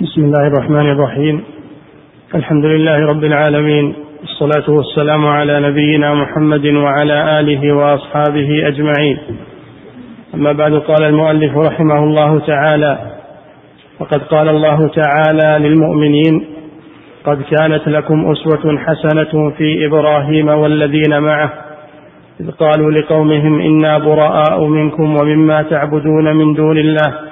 بسم الله الرحمن الرحيم الحمد لله رب العالمين والصلاة والسلام على نبينا محمد وعلى آله وأصحابه أجمعين أما بعد قال المؤلف رحمه الله تعالى وقد قال الله تعالى للمؤمنين قد كانت لكم أسوة حسنة في إبراهيم والذين معه إذ قالوا لقومهم إنا براء منكم ومما تعبدون من دون الله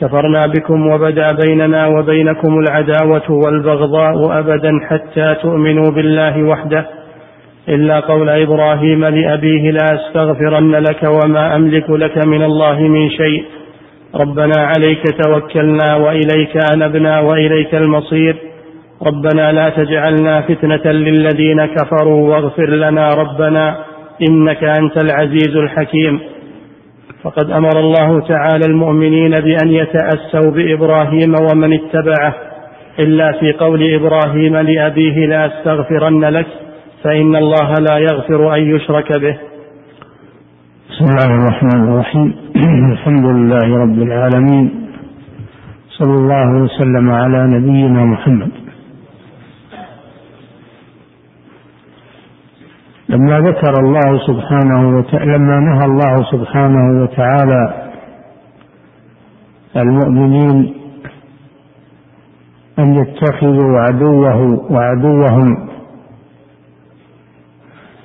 كفرنا بكم وبدا بيننا وبينكم العداوة والبغضاء أبدا حتى تؤمنوا بالله وحده. إلا قول إبراهيم لأبيه لا أستغفرن لك وما أملك لك من الله من شيء. ربنا عليك توكلنا وإليك أنبنا وإليك المصير. ربنا لا تجعلنا فتنة للذين كفروا واغفر لنا ربنا إنك أنت العزيز الحكيم. فقد أمر الله تعالى المؤمنين بأن يتأسوا بإبراهيم ومن اتبعه إلا في قول إبراهيم لأبيه لا أستغفرن لك فإن الله لا يغفر أن يشرك به. بسم الله الرحمن الرحيم. الحمد لله رب العالمين. صلى الله وسلم على نبينا محمد. لما ذكر الله سبحانه وتعالى لما نهى الله سبحانه وتعالى المؤمنين أن يتخذوا عدوه وعدوهم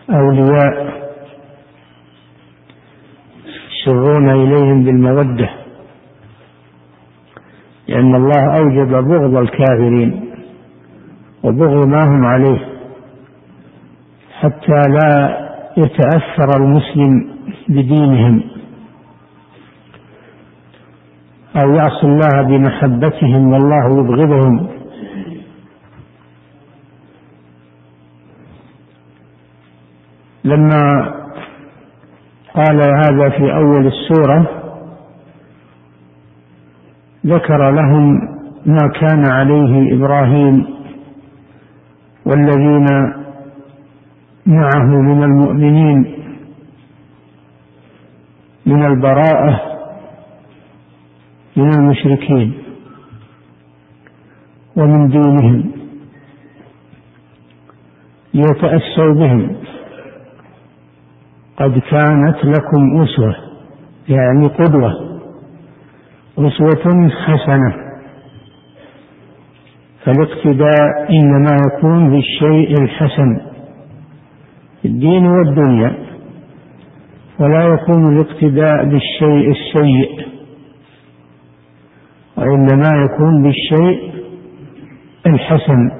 أولياء يسرون إليهم بالمودة لأن الله أوجب بغض الكافرين وبغض ما هم عليه. حتى لا يتأثر المسلم بدينهم أو يعصي الله بمحبتهم والله يبغضهم. لما قال هذا في أول السورة ذكر لهم ما كان عليه إبراهيم والذين معه من المؤمنين من البراءة من المشركين ومن دينهم يتأسوا بهم. قد كانت لكم أسوة يعني قدوة أسوة حسنة. فالاقتداء إنما يكون بالشيء الحسن. الدين والدنيا ولا يكون الاقتداء بالشيء السيء وإنما يكون بالشيء الحسن.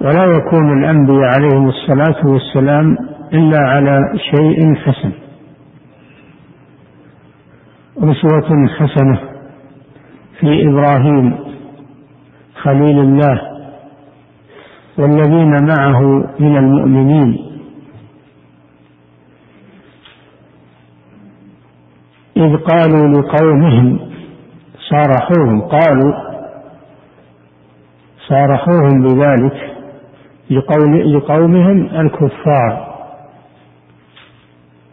ولا يكون الأنبياء عليهم الصلاة والسلام إلا على شيء حسن. أسوة حسنة في إبراهيم خليل الله والذين معه من المؤمنين. إذ قالوا لقومهم صارحوهم قالوا صارحوهم بذلك لقول لقومهم الكفار.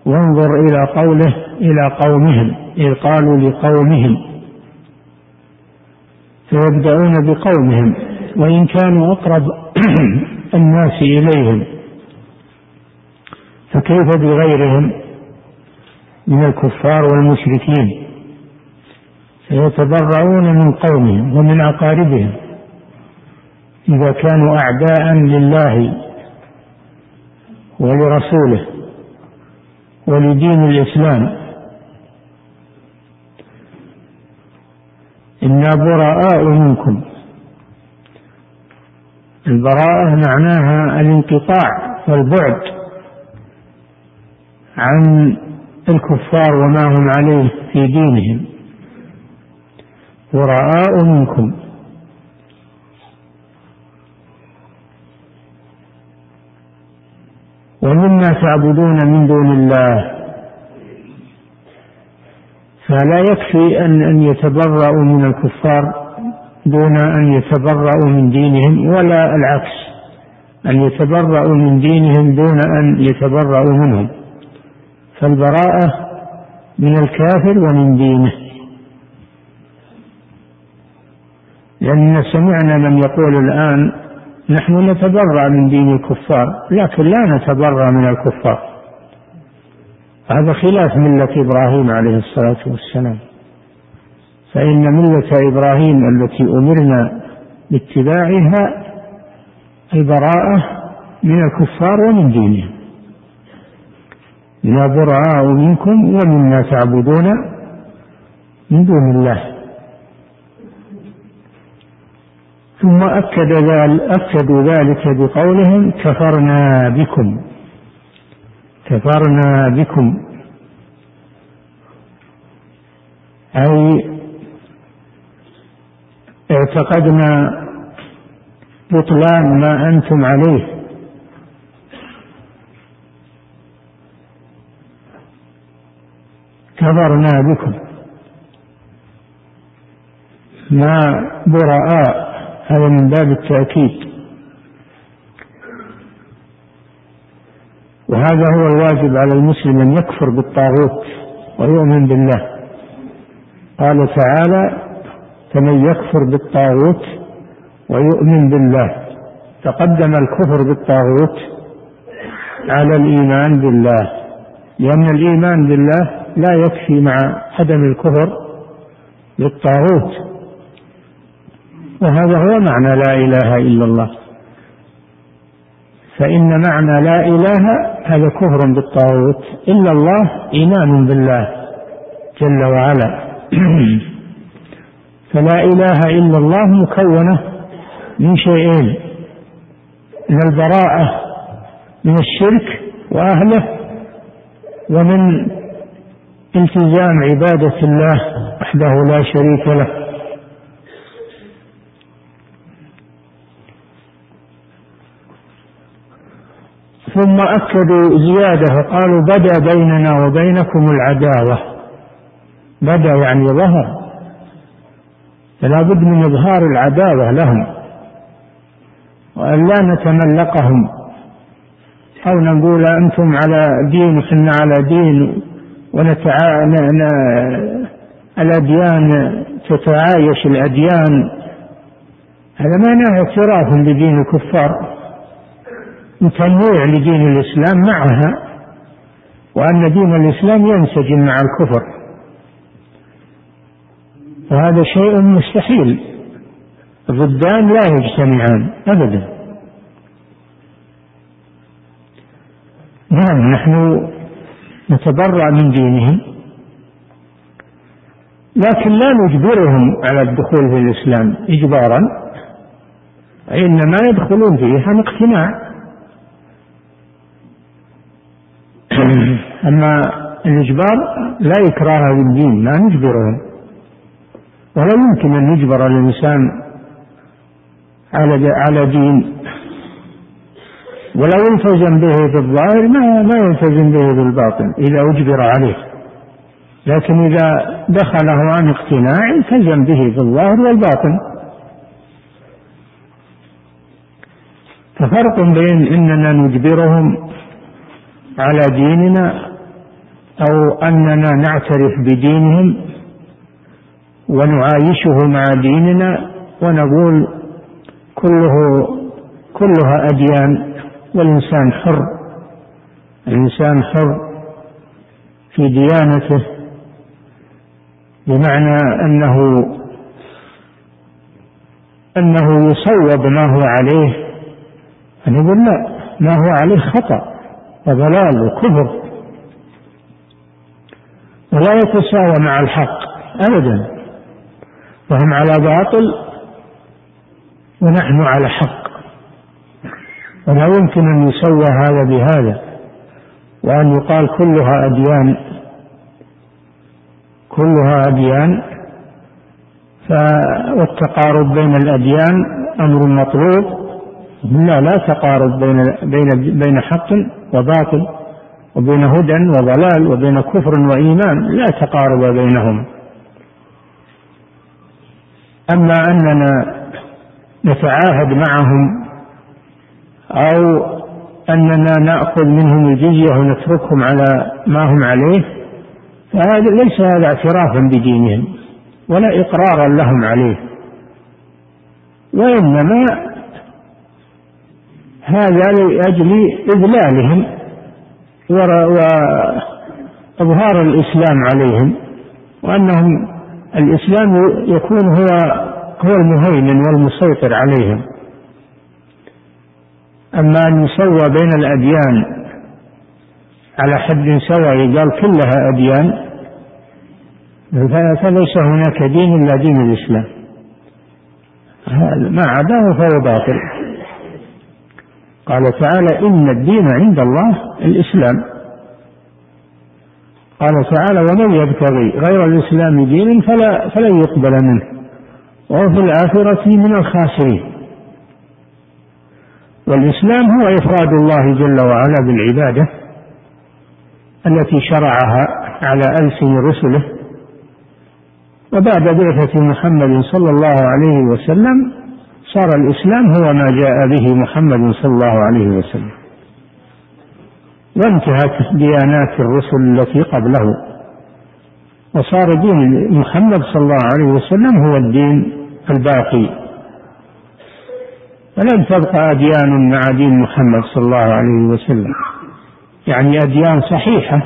وانظر إلى قوله إلى قومهم إذ قالوا لقومهم. فيبدأون بقومهم وإن كانوا أقرب الناس إليهم. فكيف بغيرهم؟ من الكفار والمشركين. فيتبرؤون من قومهم ومن أقاربهم. إذا كانوا أعداء لله ولرسوله ولدين الإسلام. إنا براء منكم. البراءة معناها الانقطاع والبعد عن الكفار وما هم عليه في دينهم. براء منكم. ومما تعبدون من دون الله. فلا يكفي أن أن يتبرأوا من الكفار دون أن يتبرأوا من دينهم ولا العكس أن يتبرأوا من دينهم دون أن يتبرأوا منهم. فالبراءة من الكافر ومن دينه. لأننا سمعنا من يقول الآن نحن نتبرأ من دين الكفار لكن لا نتبرأ من الكفار. هذا خلاف ملة إبراهيم عليه الصلاة والسلام. فإن ملة إبراهيم التي أمرنا باتباعها البراءة من الكفار ومن دينهم. إنا براء منكم ومما تعبدون من دون الله. ثم أكد ذلك أكدوا ذلك بقولهم كفرنا بكم. كفرنا بكم. أي اعتقدنا بطلان ما أنتم عليه. كفرنا بكم. ما براء هذا من باب التأكيد. وهذا هو الواجب على المسلم أن يكفر بالطاغوت ويؤمن بالله. قال تعالى فمن يكفر بالطاغوت ويؤمن بالله تقدم الكفر بالطاغوت على الإيمان بالله. لأن الإيمان بالله لا يكفي مع عدم الكفر بالطاغوت وهذا هو معنى لا إله إلا الله. فإن معنى لا إله هذا كفر بالطاغوت. إلا الله إيمان بالله جل وعلا. فلا إله إلا الله مكونة من شيئين من البراءة من الشرك وأهله ومن التزام عبادة الله وحده لا شريك له. ثم أكدوا زيادة فقالوا بدا بيننا وبينكم العداوة. بدا يعني ظهر. فلا بد من إظهار العداوة لهم وأن لا نتملقهم. أو نقول أنتم على دين وحنا على دين ونتعا الأديان تتعايش الأديان. هذا معناه اعتراف بدين الكفار. تنويع لدين الإسلام معها وأن دين الإسلام ينسجم مع الكفر. وهذا شيء مستحيل. الضدان لا يجتمعان أبدا. نعم نحن نتبرأ من دينهم لكن لا نجبرهم على الدخول في الإسلام إجبارا إنما يدخلون فيه عن اقتناع. أما الإجبار لا إكراه في الدين لا نجبرهم ولا يمكن أن يجبر الإنسان على على دين. ولو التزم به بالظاهر ما ما يلتزم به بالباطن إذا أجبر عليه. لكن إذا دخله عن اقتناع التزم به بالظاهر والباطن. ففرق بين إننا نجبرهم على ديننا أو أننا نعترف بدينهم ونعايشه مع ديننا ونقول كله كلها أديان والإنسان حر. الإنسان حر في ديانته بمعنى أنه أنه يصوب ما هو عليه نقول لا ما هو عليه خطأ وضلال وكفر ولا يتساوى مع الحق أبدا. وهم على باطل ونحن على حق. ولا يمكن أن يسوى هذا بهذا وأن يقال كلها أديان كلها أديان والتقارب بين الأديان أمر مطلوب. لا لا تقارب بين بين بين حق وباطل وبين هدى وضلال وبين كفر وإيمان لا تقارب بينهم. أما أننا نتعاهد معهم أو أننا نأخذ منهم الجزية ونتركهم على ما هم عليه فهذا ليس هذا اعترافا بدينهم ولا إقرارا لهم عليه. وإنما هذا لأجل إذلالهم وإظهار الإسلام عليهم وأنهم الإسلام يكون هو هو المهيمن والمسيطر عليهم. أما أن يسوى بين الأديان على حد سواء قال كلها أديان فليس هناك دين إلا دين الإسلام. ما عداه فهو باطل. قال تعالى إن الدين عند الله الإسلام. قال تعالى ومن يبتغي غير الإسلام دينا فلا فلن يقبل منه. وهو في الآخرة من الخاسرين. والإسلام هو إفراد الله جل وعلا بالعبادة التي شرعها على ألسن رسله. وبعد بعثة محمد صلى الله عليه وسلم صار الإسلام هو ما جاء به محمد صلى الله عليه وسلم. وانتهت ديانات الرسل التي قبله. وصار دين محمد صلى الله عليه وسلم هو الدين الباقي. فلن تبقى أديان مع دين محمد صلى الله عليه وسلم. يعني أديان صحيحة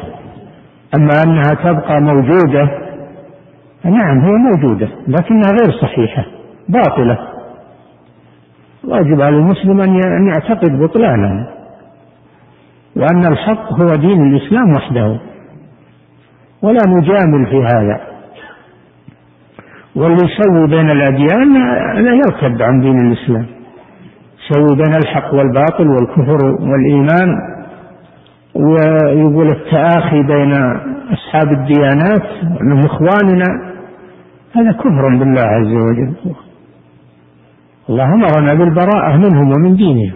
أما أنها تبقى موجودة نعم هي موجودة لكنها غير صحيحة باطلة. واجب على المسلم أن يعتقد بطلانها وأن الحق هو دين الإسلام وحده. ولا نجامل في هذا. واللي يسوي بين الأديان لا يرتد عن دين الإسلام. يسوي بين الحق والباطل والكفر والإيمان ويقول التآخي بين أصحاب الديانات من إخواننا هذا كفر بالله عز وجل. الله أمرنا بالبراءة منهم ومن دينهم.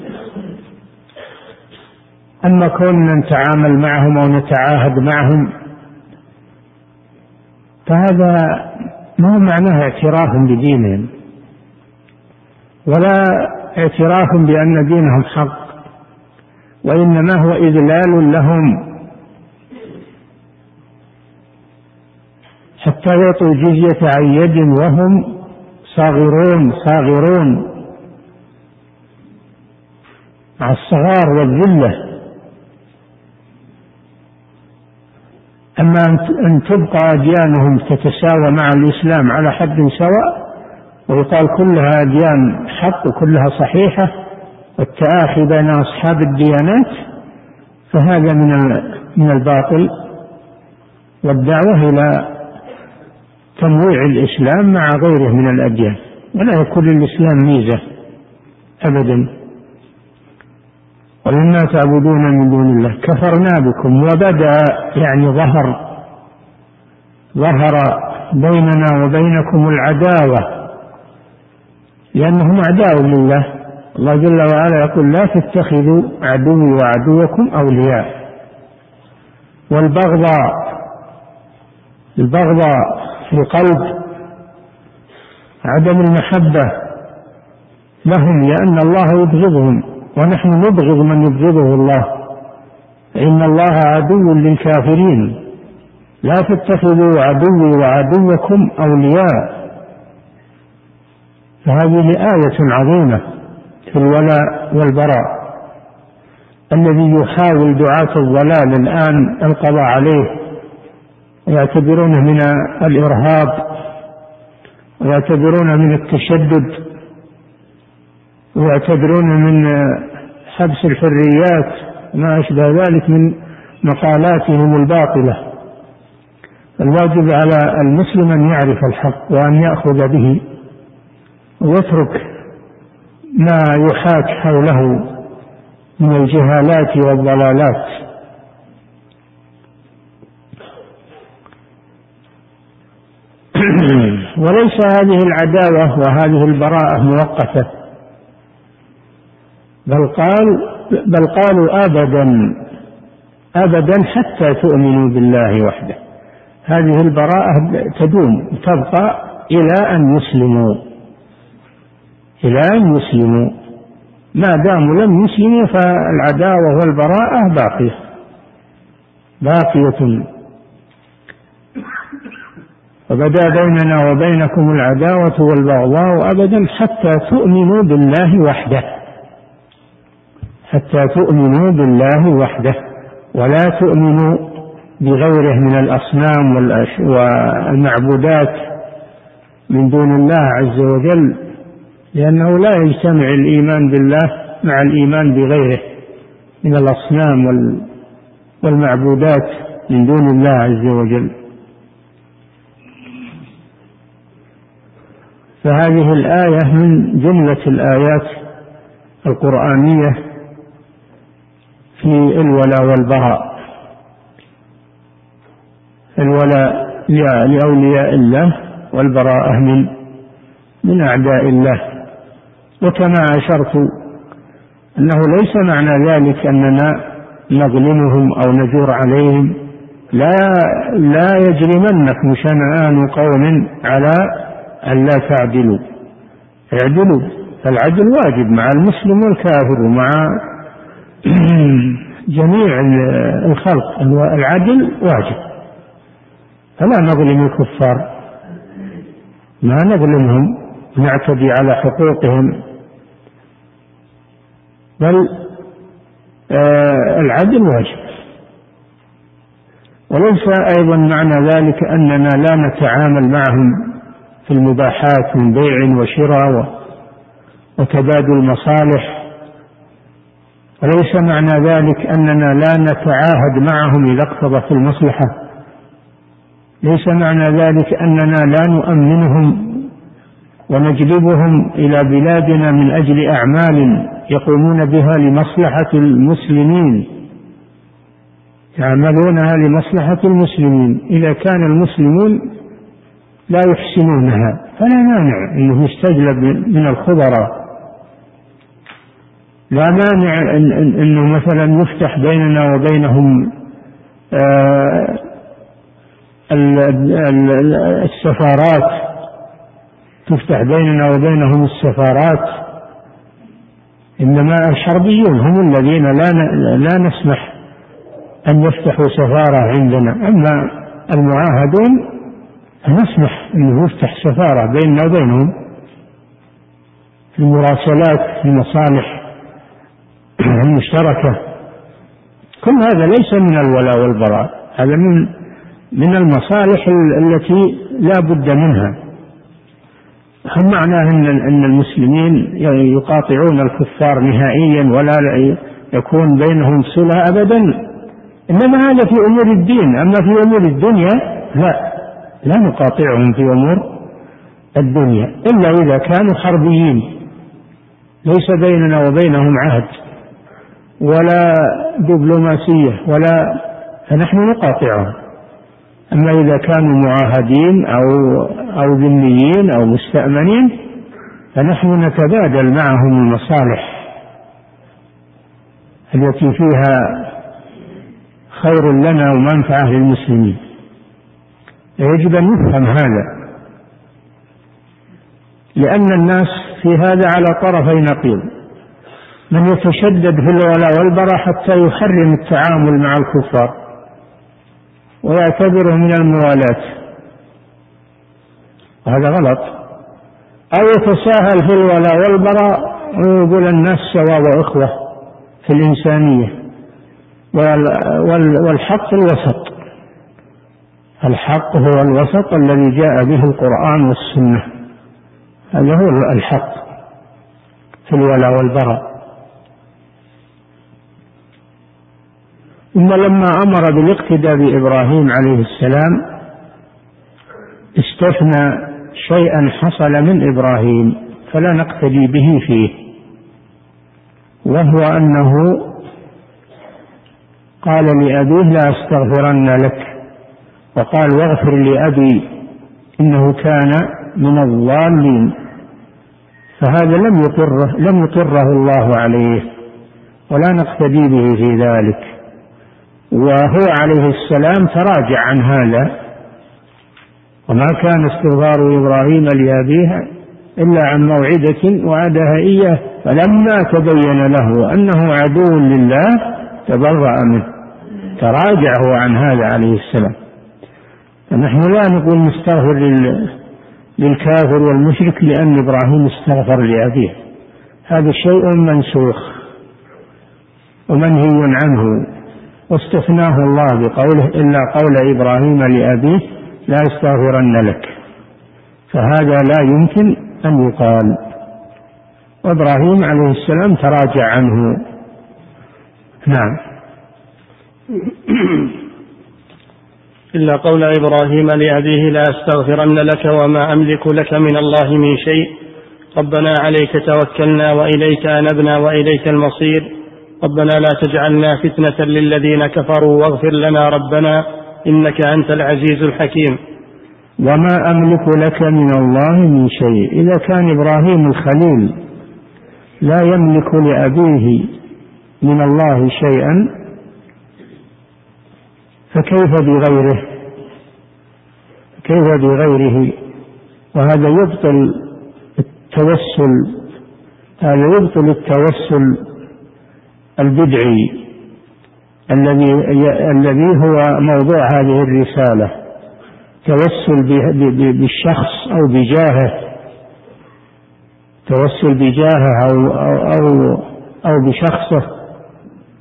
أما كوننا نتعامل معهم أو نتعاهد معهم فهذا ما هو معناه اعتراف بدينهم. ولا اعتراف بأن دينهم حق وإنما هو إذلال لهم. حتى يعطوا الجزية عن يد وهم صاغرون صاغرون. مع الصغار والذلة. أما أن تبقى أديانهم تتساوى مع الإسلام على حد سواء ويقال كلها أديان حق وكلها صحيحة والتآخي بين أصحاب الديانات فهذا من من الباطل. والدعوة إلى تنويع الإسلام مع غيره من الأديان. ولا يكون للإسلام ميزة أبدا. ومما تعبدون من دون الله. كفرنا بكم وبدأ يعني ظهر ظهر بيننا وبينكم العداوة. لأنهم أعداء لله. الله جل وعلا يقول لا تتخذوا عدوي وعدوكم أولياء. والبغضاء البغضاء في القلب عدم المحبة لهم لأن الله يبغضهم ونحن نبغض من يبغضه الله. إن الله عدو للكافرين. لا تتخذوا عدوي وعدوكم أولياء. فهذه آية عظيمة في الولاء والبراء الذي يحاول دعاة الضلال الآن القضاء عليه ويعتبرونه من الإرهاب ويعتبرونه من التشدد ويعتبرونه من حبس الحريات ما أشبه ذلك من مقالاتهم الباطلة. الواجب على المسلم أن يعرف الحق وأن يأخذ به. ويترك ما يحاك حوله من الجهالات والضلالات. وليس هذه العداوة وهذه البراءة مؤقتة. بل قال بل قالوا أبدا أبدا حتى تؤمنوا بالله وحده. هذه البراءة تدوم تبقى إلى أن يسلموا. إلى أن يسلموا ما داموا لم يسلموا فالعداوة والبراءة باقية. باقية. وبدا بيننا وبينكم العداوة والبغضاء أبدا حتى تؤمنوا بالله وحده. حتى تؤمنوا بالله وحده. ولا تؤمنوا بغيره من الأصنام والمعبودات من دون الله عز وجل. لأنه لا يجتمع الإيمان بالله مع الإيمان بغيره من الأصنام والمعبودات من دون الله عز وجل. فهذه الآية من جملة الآيات القرآنية في الولاء والبراء. الولاء لأولياء الله والبراءة من من أعداء الله. وكما أشرت أنه ليس معنى ذلك أننا نظلمهم أو نجور عليهم. لا لا يجرمنكم شنآن قوم على أن لا تعدلوا. اعدلوا فالعدل واجب مع المسلم والكافر ومع جميع الخلق. العدل واجب. فلا نظلم الكفار. ما نظلمهم. نعتدي على حقوقهم. بل آه العدل واجب. وليس أيضا معنى ذلك أننا لا نتعامل معهم في المباحات من بيع وشراء وتبادل مصالح وليس معنى ذلك أننا لا نتعاهد معهم إذا اقتضت المصلحة. ليس معنى ذلك أننا لا نؤمنهم ونجلبهم إلى بلادنا من أجل أعمال يقومون بها لمصلحة المسلمين. يعملونها لمصلحة المسلمين. إذا كان المسلمون لا يحسنونها فلا مانع أنه يستجلب من الخبراء. لا مانع أنه مثلا يفتح بيننا وبينهم آه، السفارات. تفتح بيننا وبينهم السفارات. إنما الحربيون هم الذين لا لا نسمح أن يفتحوا سفارة عندنا. أما المعاهدون فنسمح أنه يفتح سفارة بيننا وبينهم في المراسلات في المصالح المشتركة. كل هذا ليس من الولاء والبراء هذا من من المصالح التي لا بد منها. هم معناه إن إن المسلمين يقاطعون الكفار نهائيا ولا يكون بينهم صلة ابدا. إنما هذا في أمور الدين. أما في أمور الدنيا لا. لا نقاطعهم في أمور الدنيا. إلا إذا كانوا حربيين. ليس بيننا وبينهم عهد ولا دبلوماسية ولا فنحن نقاطعهم. أما إذا كانوا معاهدين أو أو ذميين أو مستأمنين فنحن نتبادل معهم المصالح التي فيها خير لنا ومنفعة للمسلمين. يجب أن يفهم هذا لأن الناس في هذا على طرفي نقيض. من يتشدد في الولاء والبراء حتى يحرم التعامل مع الكفار. ويعتبره من الموالاة. وهذا غلط. أو يتساهل في الولاء والبراء ويقول الناس سواء وإخوة في الإنسانية. والحق الوسط. الحق هو الوسط الذي جاء به القرآن والسنة. هذا هو الحق في الولاء والبراء. ثم لما أمر بالاقتداء بإبراهيم عليه السلام استثنى شيئا حصل من إبراهيم فلا نقتدي به فيه وهو أنه قال لأبيه لا أستغفرن لك وقال واغفر لأبي إنه كان من الضالين فهذا لم يقره لم يقره الله عليه ولا نقتدي به في ذلك. وهو عليه السلام تراجع عن هذا. وما كان استغفار إبراهيم لأبيه إلا عن موعدة وعدها إياه. فلما تبين له أنه عدو لله تبرأ منه. تراجع هو عن هذا عليه السلام. فنحن لا نقول نستغفر للكافر والمشرك لأن إبراهيم استغفر لأبيه. هذا شيء منسوخ. ومنهي عنه. واستثناه الله بقوله إلا قول إبراهيم لأبيه لا يستغفرن لك. فهذا لا يمكن أن يقال. وإبراهيم عليه السلام تراجع عنه. نعم. إلا قول إبراهيم لأبيه لا أستغفرن لك وما أملك لك من الله من شيء. ربنا عليك توكلنا وإليك أنبنا وإليك المصير. ربنا لا تجعلنا فتنة للذين كفروا واغفر لنا ربنا إنك أنت العزيز الحكيم. وما أملك لك من الله من شيء إذا كان إبراهيم الخليل لا يملك لأبيه من الله شيئا فكيف بغيره؟ كيف بغيره؟ وهذا يبطل التوسل هذا يبطل التوسل البدعي الذي الذي هو موضوع هذه الرسالة توسل بالشخص أو بجاهه توسل بجاهه أو أو أو, أو بشخصه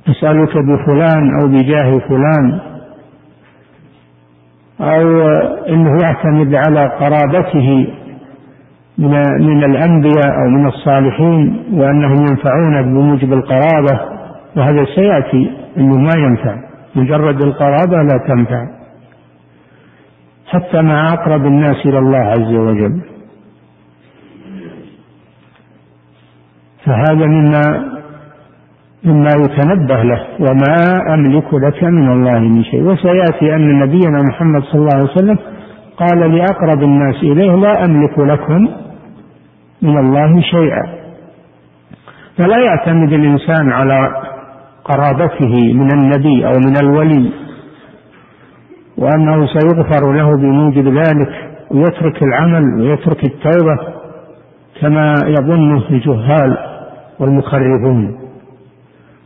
أسألك بفلان أو بجاه فلان أو أنه يعتمد على قرابته من من الأنبياء أو من الصالحين وأنهم ينفعون بموجب القرابة. وهذا سيأتي أنه ما ينفع. مجرد القرابة لا تنفع. حتى مع أقرب الناس إلى الله عز وجل. فهذا مما مما يتنبه له. وما أملك لك من الله من شيء. وسيأتي أن نبينا محمد صلى الله عليه وسلم قال لأقرب الناس إليه لا أملك لكم من الله شيئا. فلا يعتمد الإنسان على قرابته من النبي أو من الولي وأنه سيغفر له بموجب ذلك ويترك العمل ويترك التوبة كما يظنه الجهال والمخرفون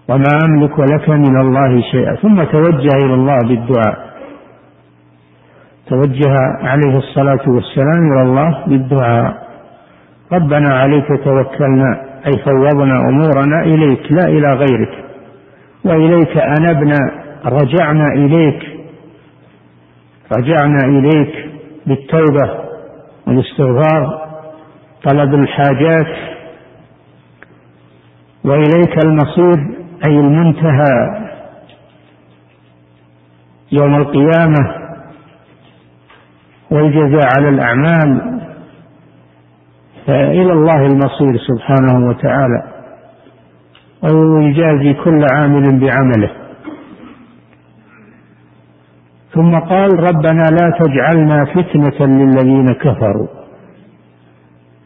وما أملك لك من الله شيئا. ثم توجه إلى الله بالدعاء. توجه عليه الصلاة والسلام إلى الله بالدعاء. ربنا عليك توكلنا أي فوضنا أمورنا إليك لا إلى غيرك. وإليك أنبنا رجعنا إليك. رجعنا إليك بالتوبة والاستغفار طلب الحاجات. وإليك المصير أي المنتهى. يوم القيامة والجزاء على الأعمال. فإلى الله المصير سبحانه وتعالى. ويجازي كل عامل بعمله. ثم قال ربنا لا تجعلنا فتنة للذين كفروا.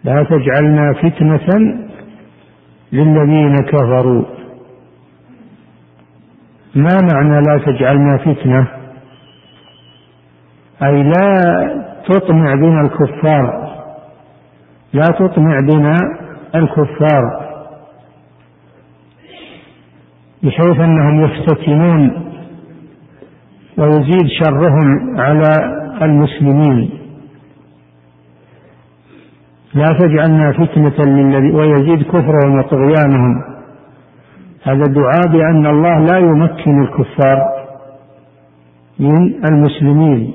لا تجعلنا فتنة للذين كفروا. ما معنى لا تجعلنا فتنة؟ أي لا تطمع بنا الكفار. لا تطمع بنا الكفار. بحيث أنهم يفتتنون ويزيد شرهم على المسلمين. لا تجعلنا فتنة للذي ويزيد كفرهم وطغيانهم. هذا دعاء بأن الله لا يمكن الكفار من المسلمين.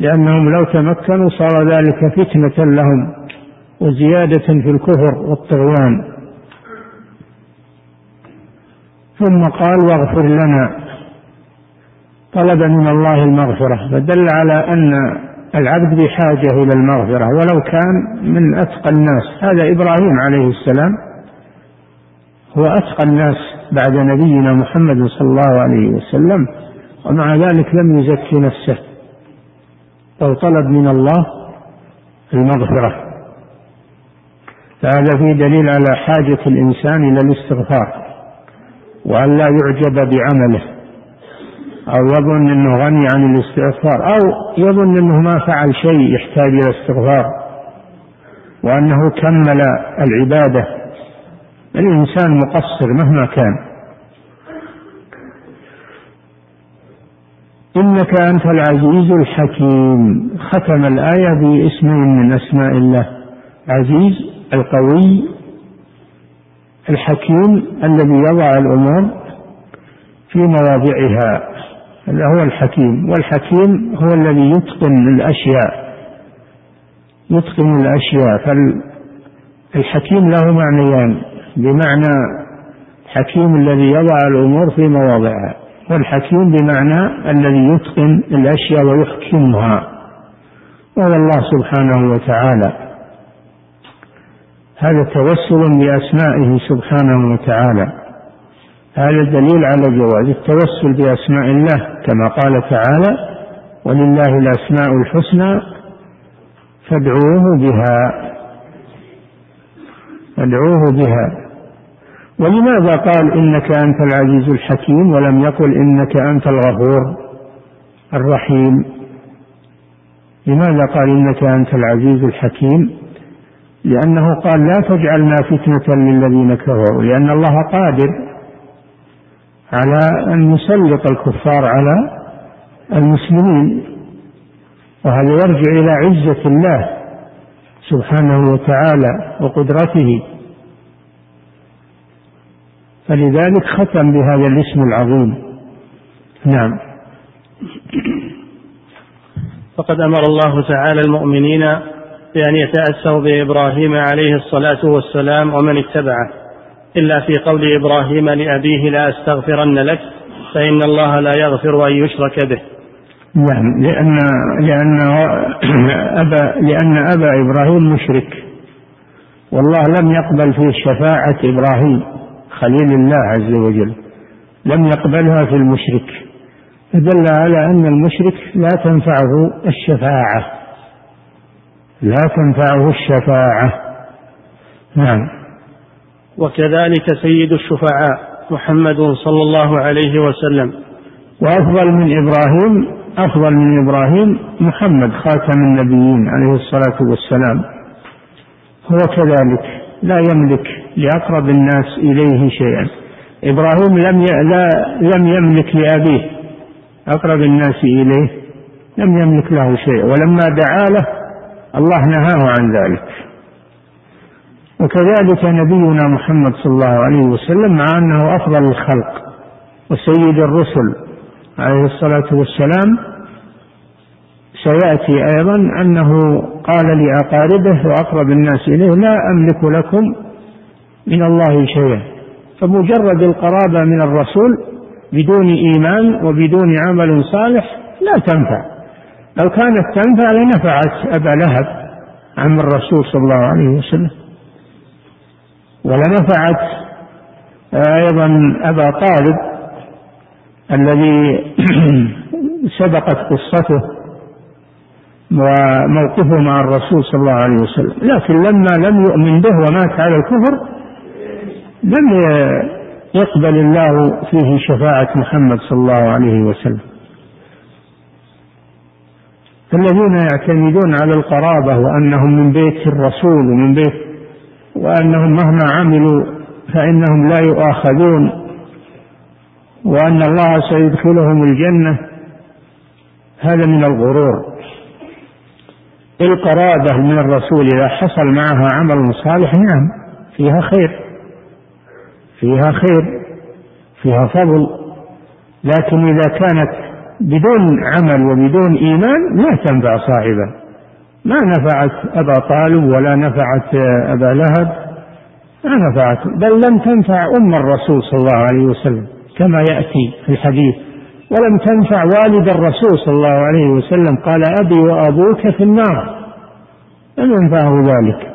لأنهم لو تمكنوا صار ذلك فتنة لهم وزيادة في الكفر والطغيان. ثم قال واغفر لنا. طلب من الله المغفرة فدل على أن العبد بحاجة إلى المغفرة ولو كان من أتقى الناس. هذا إبراهيم عليه السلام هو أتقى الناس بعد نبينا محمد صلى الله عليه وسلم ومع ذلك لم يزكي نفسه. بل طلب من الله المغفرة. فهذا فيه دليل على حاجة الإنسان إلى الاستغفار. وأن لا يعجب بعمله. أو يظن أنه غني عن الاستغفار. أو يظن أنه ما فعل شيء يحتاج إلى استغفار. وأنه كمل العبادة. الإنسان مقصر مهما كان. إنك أنت العزيز الحكيم. ختم الآية باسمين من أسماء الله. عزيز القوي الحكيم الذي يضع الأمور في مواضعها. هذا هو الحكيم. والحكيم هو الذي يتقن الأشياء. يتقن الأشياء. فالحكيم له معنيان. بمعنى الحكيم الذي يضع الأمور في مواضعها. والحكيم بمعنى الذي يتقن الأشياء ويحكمها. وهو الله سبحانه وتعالى. هذا توسل بأسمائه سبحانه وتعالى. هذا دليل على جواز التوسل بأسماء الله كما قال تعالى ولله الأسماء الحسنى فادعوه بها. فادعوه بها. ولماذا قال إنك أنت العزيز الحكيم ولم يقل إنك أنت الغفور الرحيم لماذا قال إنك أنت العزيز الحكيم لأنه قال لا تجعلنا فتنة للذين كفروا لأن الله قادر على أن يسلط الكفار على المسلمين وهذا يرجع إلى عزة الله سبحانه وتعالى وقدرته؟ فلذلك ختم بهذا الاسم العظيم. نعم. فقد أمر الله تعالى المؤمنين بان يتأسوا بإبراهيم عليه الصلاة والسلام ومن اتبعه. إلا في قول إبراهيم لأبيه لا أستغفرن لك فإن الله لا يغفر أن يشرك به. نعم لأن لأن أبا لأن أبا إبراهيم مشرك. والله لم يقبل في شفاعة إبراهيم خليل الله عز وجل لم يقبلها في المشرك. فدل على أن المشرك لا تنفعه الشفاعة. لا تنفعه الشفاعة. نعم. وكذلك سيد الشفعاء محمد صلى الله عليه وسلم. وأفضل من إبراهيم أفضل من إبراهيم محمد خاتم النبيين عليه الصلاة والسلام. هو كذلك لا يملك لأقرب الناس إليه شيئا. إبراهيم لم لا لم يملك لأبيه أقرب الناس إليه لم يملك له شيء ولما دعا له الله نهاه عن ذلك. وكذلك نبينا محمد صلى الله عليه وسلم مع أنه أفضل الخلق وسيد الرسل عليه الصلاة والسلام. سيأتي أيضا أنه قال لأقاربه وأقرب الناس إليه لا أملك لكم من الله شيئا. فمجرد القرابة من الرسول بدون إيمان وبدون عمل صالح لا تنفع. لو كانت تنفع لنفعت أبا لهب عم الرسول صلى الله عليه وسلم. ولنفعت أيضا أبا طالب الذي سبقت قصته وموقفه مع الرسول صلى الله عليه وسلم. لكن لما لم يؤمن به ومات على الكفر لم يقبل الله فيه شفاعة محمد صلى الله عليه وسلم. الذين يعتمدون على القرابة وأنهم من بيت الرسول ومن بيت وأنهم مهما عملوا فإنهم لا يؤاخذون. وأن الله سيدخلهم الجنة. هذا من الغرور. القرابة من الرسول إذا حصل معها عمل صالح نعم فيها خير. فيها خير فيها فضل. لكن إذا كانت بدون عمل وبدون إيمان لا تنفع صاحبه. ما نفعت أبا طالب ولا نفعت أبا لهب ما نفعت بل لم تنفع أم الرسول صلى الله عليه وسلم كما يأتي في الحديث. ولم تنفع والد الرسول صلى الله عليه وسلم قال أبي وأبوك في النار. لم ينفعه ذلك.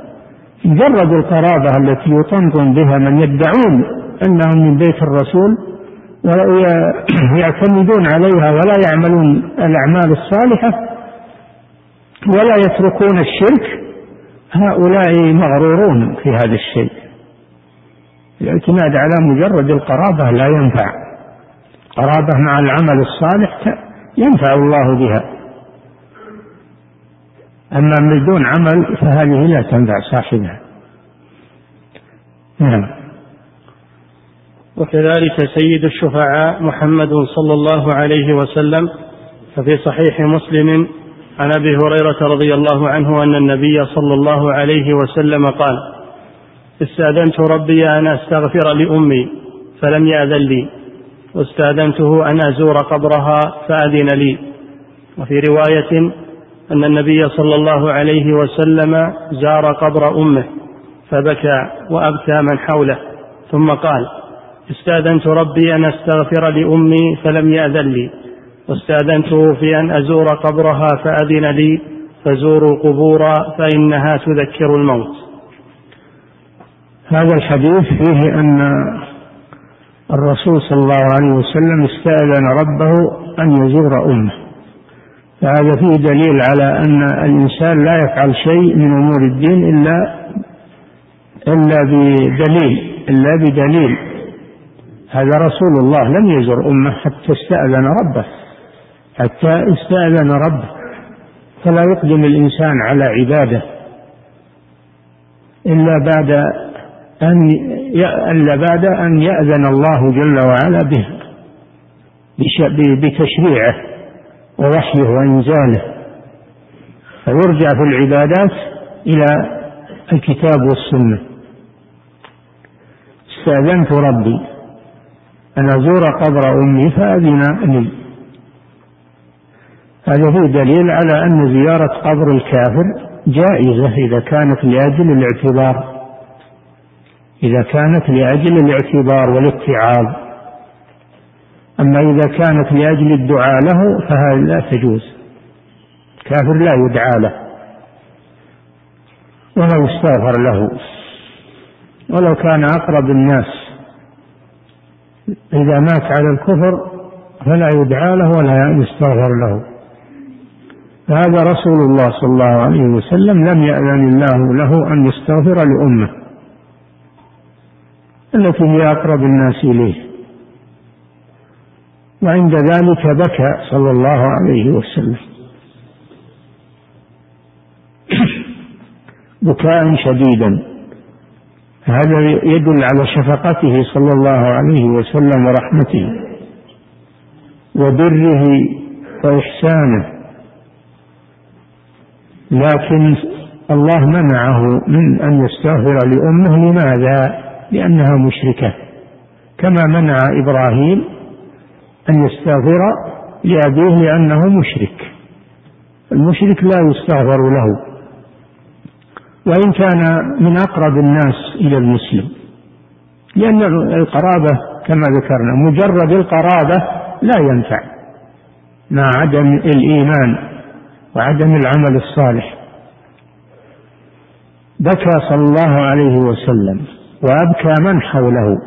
مجرد القرابة التي يطنطن بها من يدعون أنهم من بيت الرسول ويعتمدون عليها ولا يعملون الأعمال الصالحة ولا يتركون الشرك. هؤلاء مغرورون في هذا الشيء. الاعتماد على مجرد القرابة لا ينفع. قرابة مع العمل الصالح ينفع الله بها. أما من دون عمل فهذه لا تنفع صاحبها. نعم. وكذلك سيد الشفعاء محمد صلى الله عليه وسلم ففي صحيح مسلم عن أبي هريرة رضي الله عنه أن النبي صلى الله عليه وسلم قال استأذنت ربي أن أستغفر لأمي فلم يأذن لي. واستأذنته أن أزور قبرها فأذن لي. وفي رواية أن النبي صلى الله عليه وسلم زار قبر أمه فبكى وأبكى من حوله ثم قال استاذنت ربي أن أستغفر لأمي فلم يأذن لي. واستاذنته في أن أزور قبرها فأذن لي. فزوروا القبور فإنها تذكر الموت. هذا الحديث فيه أن الرسول صلى الله عليه وسلم استأذن ربه أن يزور أمه. فهذا فيه دليل على أن الإنسان لا يفعل شيء من أمور الدين إلا إلا بدليل إلا بدليل. هذا رسول الله لم يزر أمه حتى استأذن ربه حتى استأذن ربه. فلا يقدم الإنسان على عباده إلا بعد أن إلا بعد أن يأذن الله جل وعلا به بتشريعه ووحيه وإنزاله. فيرجع في العبادات إلى الكتاب والسنة. استأذنت ربي. أن ازور قبر أمي فاذن لي هذا هو دليل على أن زيارة قبر الكافر جائزة إذا كانت لأجل الاعتبار. إذا كانت لأجل الاعتبار والاتعاظ. أما إذا كانت لأجل الدعاء له فهذا لا تجوز. كافر لا يدعى له. ولا يستغفر له. ولو كان أقرب الناس. إذا مات على الكفر فلا يدعى له ولا يستغفر له. فهذا رسول الله صلى الله عليه وسلم لم يأذن الله له أن يستغفر لأمه التي هي أقرب الناس إليه. وعند ذلك بكى صلى الله عليه وسلم. بكاء شديدا. هذا يدل على شفقته صلى الله عليه وسلم ورحمته وبره وإحسانه. لكن الله منعه من أن يستغفر لأمه. لماذا؟ لأنها مشركة. كما منع إبراهيم أن يستغفر لأبيه لأنه مشرك. المشرك لا يستغفر له. وإن كان من أقرب الناس إلى المسلم. لأن القرابة كما ذكرنا مجرد القرابة لا ينفع مع عدم الإيمان وعدم العمل الصالح. بكى صلى الله عليه وسلم وأبكى من حوله.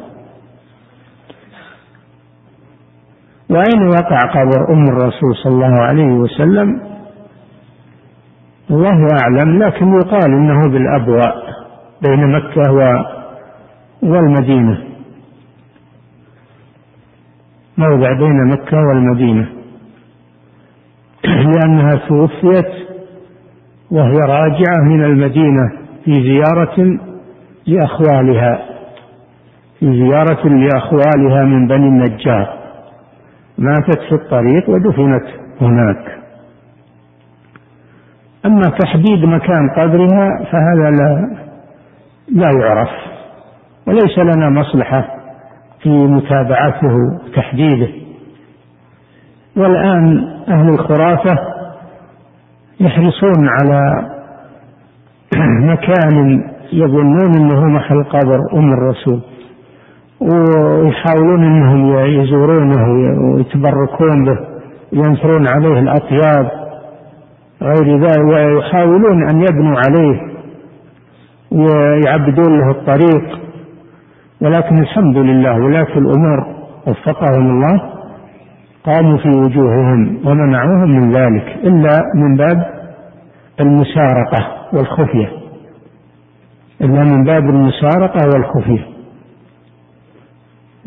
وأين وقع قبر أم الرسول صلى الله عليه وسلم الله أعلم لكن يقال إنه بالأبواء بين مكة والمدينة. موضع بين مكة والمدينة. لأنها توفيت وهي راجعة من المدينة في زيارة لأخوالها. في زيارة لأخوالها من بني النجار. ماتت في الطريق ودفنت هناك. أما تحديد مكان قبرها فهذا لا لا يعرف وليس لنا مصلحة في متابعته تحديده. والآن أهل الخرافة يحرصون على مكان يظنون أنه محل قبر أم الرسول ويحاولون أنهم يزورونه ويتبركون به ينثرون عليه الأطياب. غير ذلك ويحاولون أن يبنوا عليه ويعبدون له الطريق. ولكن الحمد لله ولاة الأمور وفقهم الله قاموا في وجوههم ومنعوهم من ذلك إلا من باب المسارقة والخفية. إلا من باب المسارقة والخفية.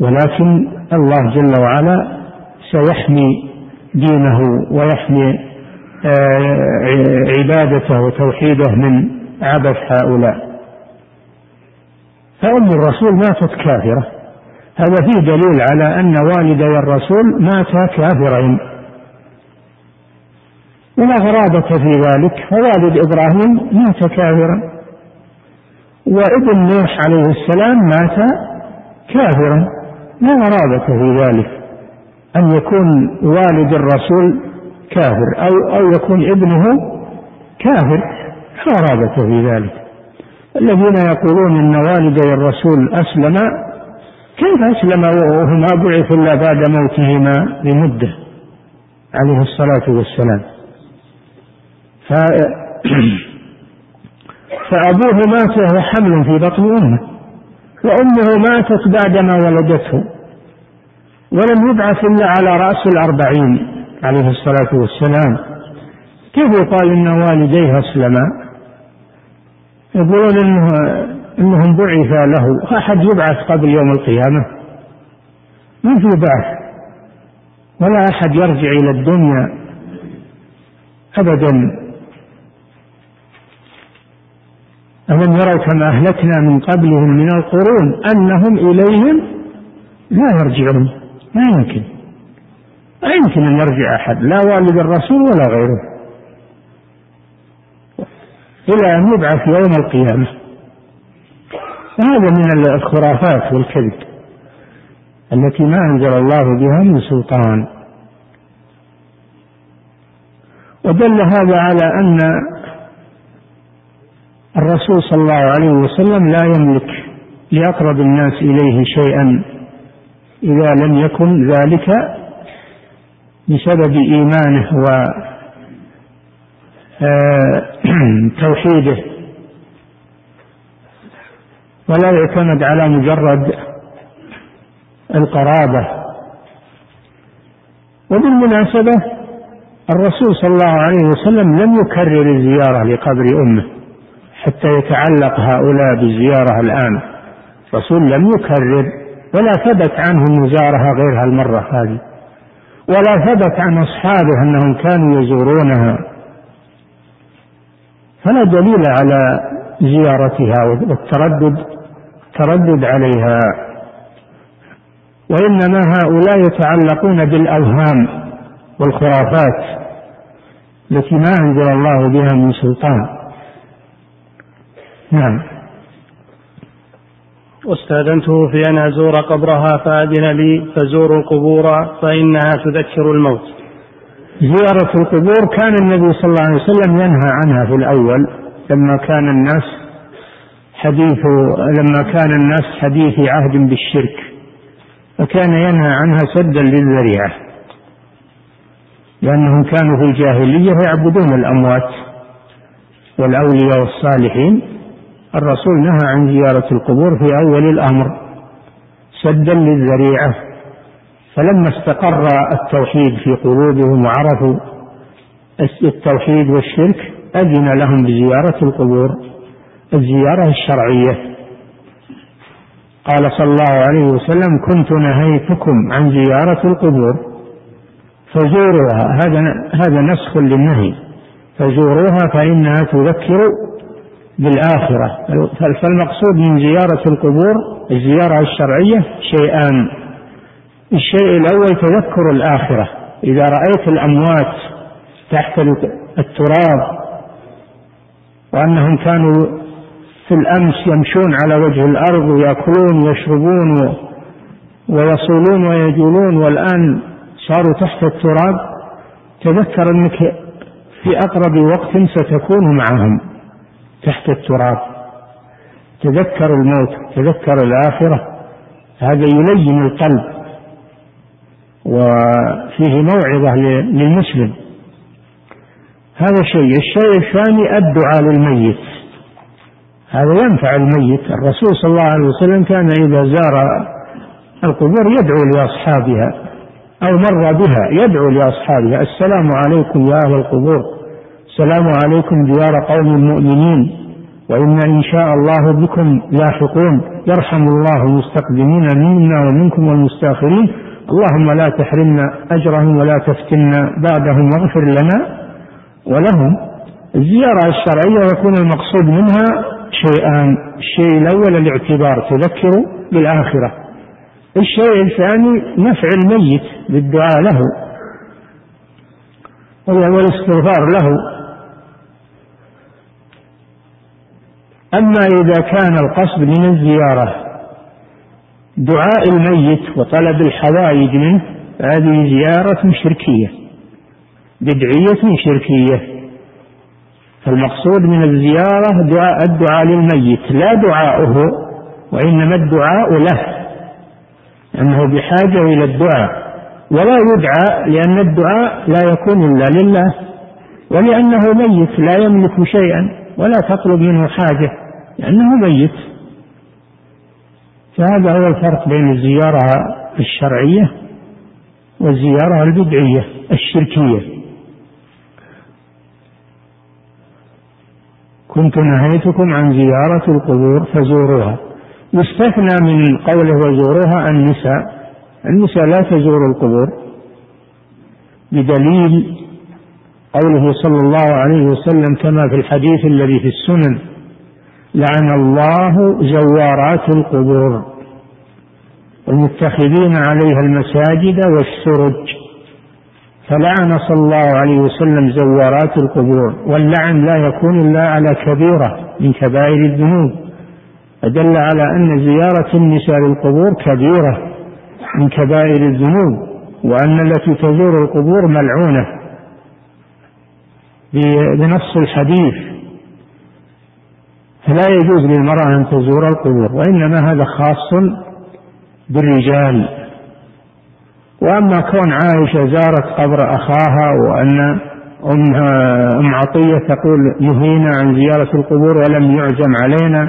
ولكن الله جل وعلا سيحمي دينه ويحمي عبادته وتوحيده من عبث هؤلاء. فأم الرسول ماتت كافرة. هذا فيه دليل على أن والدي الرسول ماتا كافرين. ولا غرابة في ذلك. فوالد إبراهيم مات كافرا. وابن نوح عليه السلام مات كافرا. لا غرابة في ذلك. أن يكون والد الرسول كافر أو أو يكون ابنه كافر لا غرابة في ذلك. الذين يقولون أن والدي الرسول أسلم كيف أسلم وهما بعث إلا بعد موتهما بمدة عليه الصلاة والسلام. ف... فأبوه مات وهو حمل في بطن أمه وأمه ماتت بعدما ولدته ولم يبعث إلا على رأس الأربعين. عليه الصلاة والسلام. كيف يقال إن والديه أسلما يقولون إنه إنهم بعث له. أحد يبعث قبل يوم القيامة؟ ما في بعث. ولا أحد يرجع إلى الدنيا أبدا. ألم يروا كما أهلكنا من قبلهم من القرون أنهم إليهم لا يرجعون. ما يمكن. ما يمكن أن يرجع أحد لا والد الرسول ولا غيره. إلى أن يبعث يوم القيامة. فهذا من الخرافات والكذب التي ما أنزل الله بها من سلطان. ودل هذا على أن الرسول صلى الله عليه وسلم لا يملك لأقرب الناس إليه شيئا إذا لم يكن ذلك بسبب إيمانه و آه، ولا يعتمد على مجرد القرابة. وبالمناسبة الرسول صلى الله عليه وسلم لم يكرر الزيارة لقبر أمه حتى يتعلق هؤلاء بالزيارة الآن. الرسول لم يكرر ولا ثبت عنه أنه زارها غير هالمرة هذه. ولا ثبت عن أصحابه أنهم كانوا يزورونها. فلا دليل على زيارتها والتردد تردد عليها. وإنما هؤلاء يتعلقون بالأوهام والخرافات التي ما أنزل الله بها من سلطان. نعم. واستأذنته في أن أزور قبرها فأذن لي فزوروا القبور فإنها تذكر الموت. زيارة القبور كان النبي صلى الله عليه وسلم ينهى عنها في الأول لما كان الناس حديث لما كان الناس حديث عهد بالشرك فكان ينهى عنها سدا للذريعة لأنهم كانوا في الجاهلية يعبدون الأموات والأولياء والصالحين الرسول نهى عن زيارة القبور في أول الأمر سدا للذريعة فلما استقر التوحيد في قلوبهم وعرفوا التوحيد والشرك أذن لهم بزيارة القبور الزيارة الشرعية. قال صلى الله عليه وسلم كنت نهيتكم عن زيارة القبور فزوروها هذا هذا نسخ للنهي فزوروها فإنها تذكر بالآخرة. فالمقصود من زيارة القبور الزيارة الشرعية شيئان. الشيء الأول تذكر الآخرة. إذا رأيت الأموات تحت التراب وأنهم كانوا في الأمس يمشون على وجه الأرض ويأكلون ويشربون ويصولون ويجولون والآن صاروا تحت التراب تذكر أنك في أقرب وقت ستكون معهم. تحت التراب. تذكر الموت تذكر الآخرة. هذا يلين القلب. وفيه موعظة للمسلم. هذا شيء. الشيء الثاني الدعاء للميت. هذا ينفع الميت. الرسول صلى الله عليه وسلم كان إذا زار القبور يدعو لأصحابها أو مر بها يدعو لأصحابها. السلام عليكم يا أهل القبور. السلام عليكم ديار قوم المؤمنين وإنا إن شاء الله بكم لاحقون. يرحم الله المستقدمين منا ومنكم والمستأخرين. اللهم لا تحرمنا أجرهم ولا تفتنا بعدهم واغفر لنا ولهم. الزيارة الشرعية يكون المقصود منها شيئان. الشيء الأول الاعتبار تذكر بالآخرة. الشيء الثاني نفع الميت بالدعاء له. والاستغفار له. أما إذا كان القصد من الزيارة دعاء الميت وطلب الحوائج منه هذه زيارة شركية بدعية شركية. فالمقصود من الزيارة دعاء الدعاء للميت لا دعاؤه وإنما الدعاء له أنه بحاجة إلى الدعاء. ولا يدعى لأن الدعاء لا يكون إلا لله ولأنه ميت لا يملك شيئا ولا تطلب منه حاجة. لأنه ميت. فهذا هو الفرق بين الزيارة الشرعية والزيارة البدعية الشركية. كنت نهيتكم عن زيارة القبور فزوروها. يستثنى من قوله وزوروها النساء. النساء لا تزور القبور بدليل قوله صلى الله عليه وسلم كما في الحديث الذي في السنن. لعن الله زوارات القبور. المتخذين عليها المساجد والسرج. فلعن صلى الله عليه وسلم زوارات القبور. واللعن لا يكون إلا على كبيرة من كبائر الذنوب. فدل على أن زيارة النساء للقبور كبيرة من كبائر الذنوب وأن التي تزور القبور ملعونة. بنص الحديث فلا يجوز للمرأة أن تزور القبور وإنما هذا خاص بالرجال. وأما كون عائشة زارت قبر أخاها وأن أم عطية تقول نهينا عن زيارة القبور ولم يعزم علينا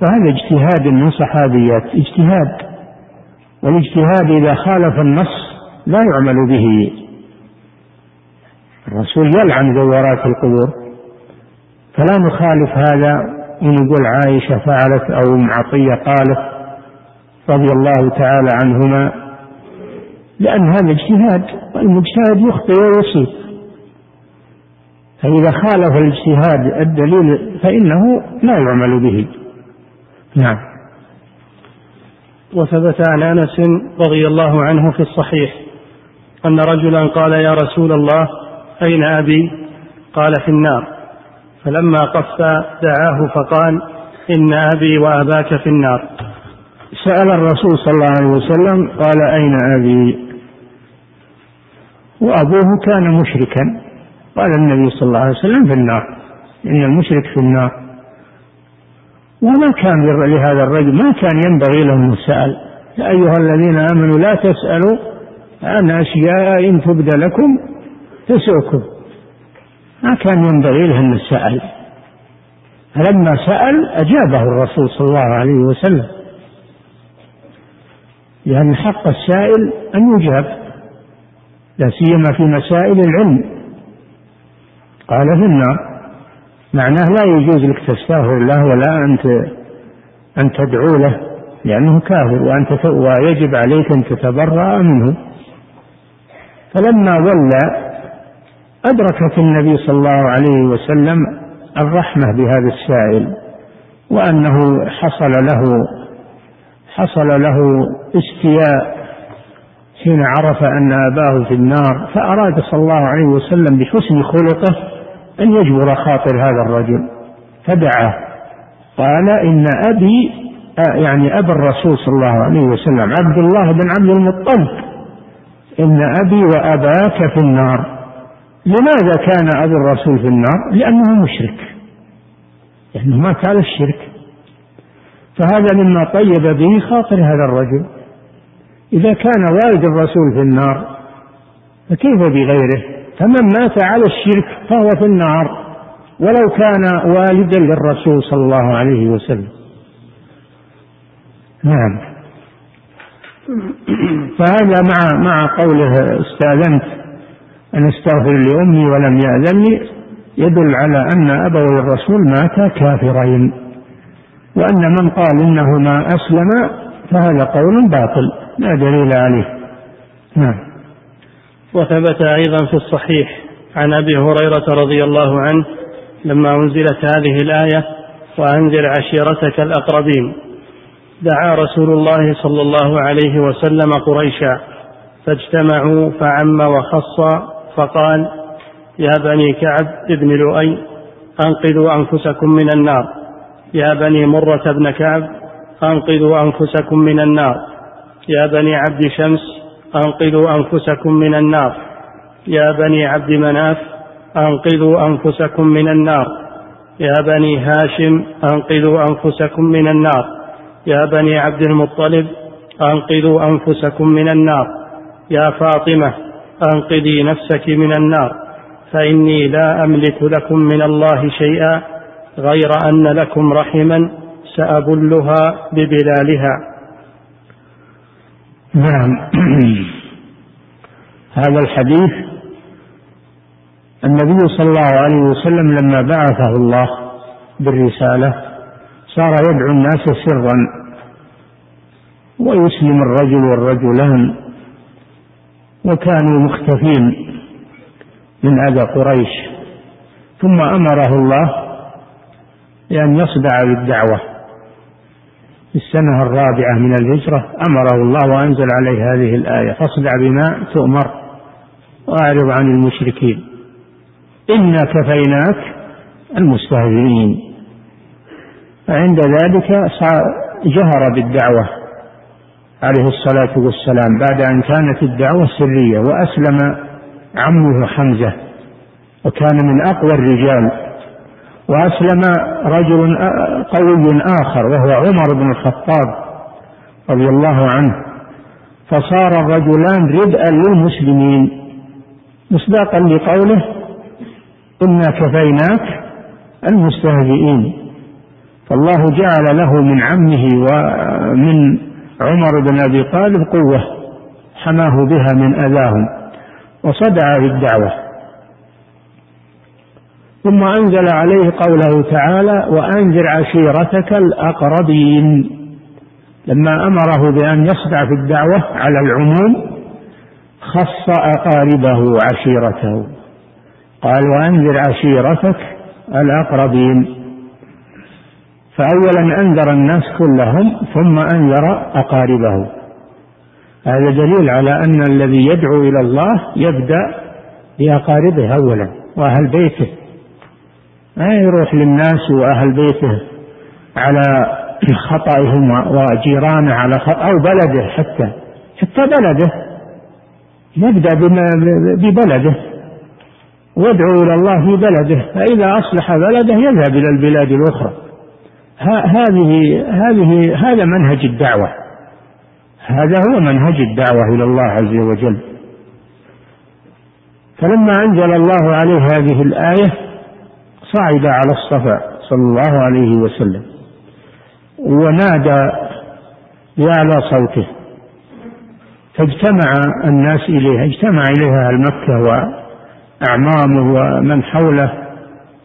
فهذا اجتهاد من صحابيات اجتهاد. والاجتهاد إذا خالف النص لا يعمل به. الرسول يلعن زوارات القبور فلا نخالف هذا. ونقول عائشة فعلت أو أم عطية قالت رضي الله تعالى عنهما لأن هذا اجتهاد والمجتهد يخطئ ويصيب. فإذا خالف الاجتهاد الدليل فإنه لا يعمل به. نعم. وثبت عن أنس رضي الله عنه في الصحيح أن رجلا قال يا رسول الله أين أبي؟ قال في النار. فلما قف دعاه فقال إن أبي وأباك في النار. سأل الرسول صلى الله عليه وسلم قال أين أبي؟ وأبوه كان مشركا. قال النبي صلى الله عليه وسلم في النار. إن المشرك في النار. وما كان لهذا الرجل ما كان ينبغي له أن يسأل يا أيها الذين آمنوا لا تسألوا عن أشياء إن تبد لكم تسؤكم. ما كان ينبغي له أن سأل. فلما سأل أجابه الرسول صلى الله عليه وسلم. لأن حق السائل أن يجاب لا سيما في مسائل العلم. قال في النار معناه لا يجوز لك تستغفر له ولا أنت أن تدعو له لأنه كافر وأنت ويجب عليك أن تتبرأ منه. فلما ولى أدركت النبي صلى الله عليه وسلم الرحمة بهذا السائل وأنه حصل له حصل له استياء حين عرف أن أباه في النار فأراد صلى الله عليه وسلم بحسن خلقه أن يجبر خاطر هذا الرجل فدعاه قال إن أبي يعني أبا الرسول صلى الله عليه وسلم عبد الله بن عبد المطلب إن أبي وأباك في النار. لماذا كان أبو الرسول في النار؟ لأنه مشرك. لأنه مات على الشرك. فهذا مما طيب به خاطر هذا الرجل. إذا كان والد الرسول في النار فكيف بغيره؟ فمن مات على الشرك فهو في النار. ولو كان والدا للرسول صلى الله عليه وسلم. نعم. فهذا مع مع قوله استأذنت. أن استغفر لأمي ولم يأذن لي يدل على أن أبوي الرسول ماتا كافرين. وأن من قال إنهما أسلم فهذا قول باطل لا دليل عليه. نعم. وثبت أيضا في الصحيح عن أبي هريرة رضي الله عنه لما أنزلت هذه الآية وأنذر عشيرتك الأقربين دعا رسول الله صلى الله عليه وسلم قريشا فاجتمعوا فعم وخص فقال يا بني كعب بن لؤي أنقذوا أنفسكم من النار. يا بني مرة بن كعب أنقذوا أنفسكم من النار. يا بني عبد شمس أنقذوا أنفسكم من النار. يا بني عبد مناف أنقذوا أنفسكم من النار. يا بني هاشم أنقذوا أنفسكم من النار. يا بني عبد المطلب أنقذوا أنفسكم من النار. يا فاطمة أنقذي نفسك من النار فإني لا أملك لكم من الله شيئا غير أن لكم رحما سأبلها ببلالها. نعم. هذا الحديث النبي صلى الله عليه وسلم لما بعثه الله بالرسالة صار يدعو الناس سرا ويسلم الرجل والرجلان وكانوا مختفين من أذى قريش. ثم أمره الله بأن يصدع بالدعوة في السنة الرابعة من الهجرة أمره الله وأنزل عليه هذه الآية فاصدع بما تؤمر وأعرض عن المشركين. إنا كفيناك المستهزئين. فعند ذلك جهر بالدعوة. عليه الصلاة والسلام بعد أن كانت الدعوة سرية وأسلم عمه حمزة وكان من أقوى الرجال وأسلم رجل قوي آخر وهو عمر بن الخطاب رضي الله عنه فصار الرجلان ردءا للمسلمين. مصداقا لقوله إنا كفيناك المستهزئين فالله جعل له من عمه ومن عمر بن أبي طالب قوة حماه بها من أذاهم وصدع بالدعوة. ثم أنزل عليه قوله تعالى وأنذر عشيرتك الأقربين. لما أمره بأن يصدع في الدعوة على العموم خص أقاربه وعشيرته قال وأنذر عشيرتك الأقربين. فأولا أنذر الناس كلهم ثم أنذر أقاربه هذا دليل على أن الذي يدعو إلى الله يبدأ بأقاربه أولا وأهل بيته. ما يروح للناس وأهل بيته على خطئهم وجيرانه على خطأ أو بلده حتى حتى بلده. يبدأ ببلده. ويدعو إلى الله في بلده. فإذا أصلح بلده يذهب إلى البلاد الأخرى. هذه هذه هذا منهج الدعوة. هذا هو منهج الدعوة إلى الله عز وجل. فلما أنزل الله عليه هذه الآية صعد على الصفا صلى الله عليه وسلم ونادى بأعلى صوته. فاجتمع الناس إليها اجتمع إليها أهل مكة وأعمامه ومن حوله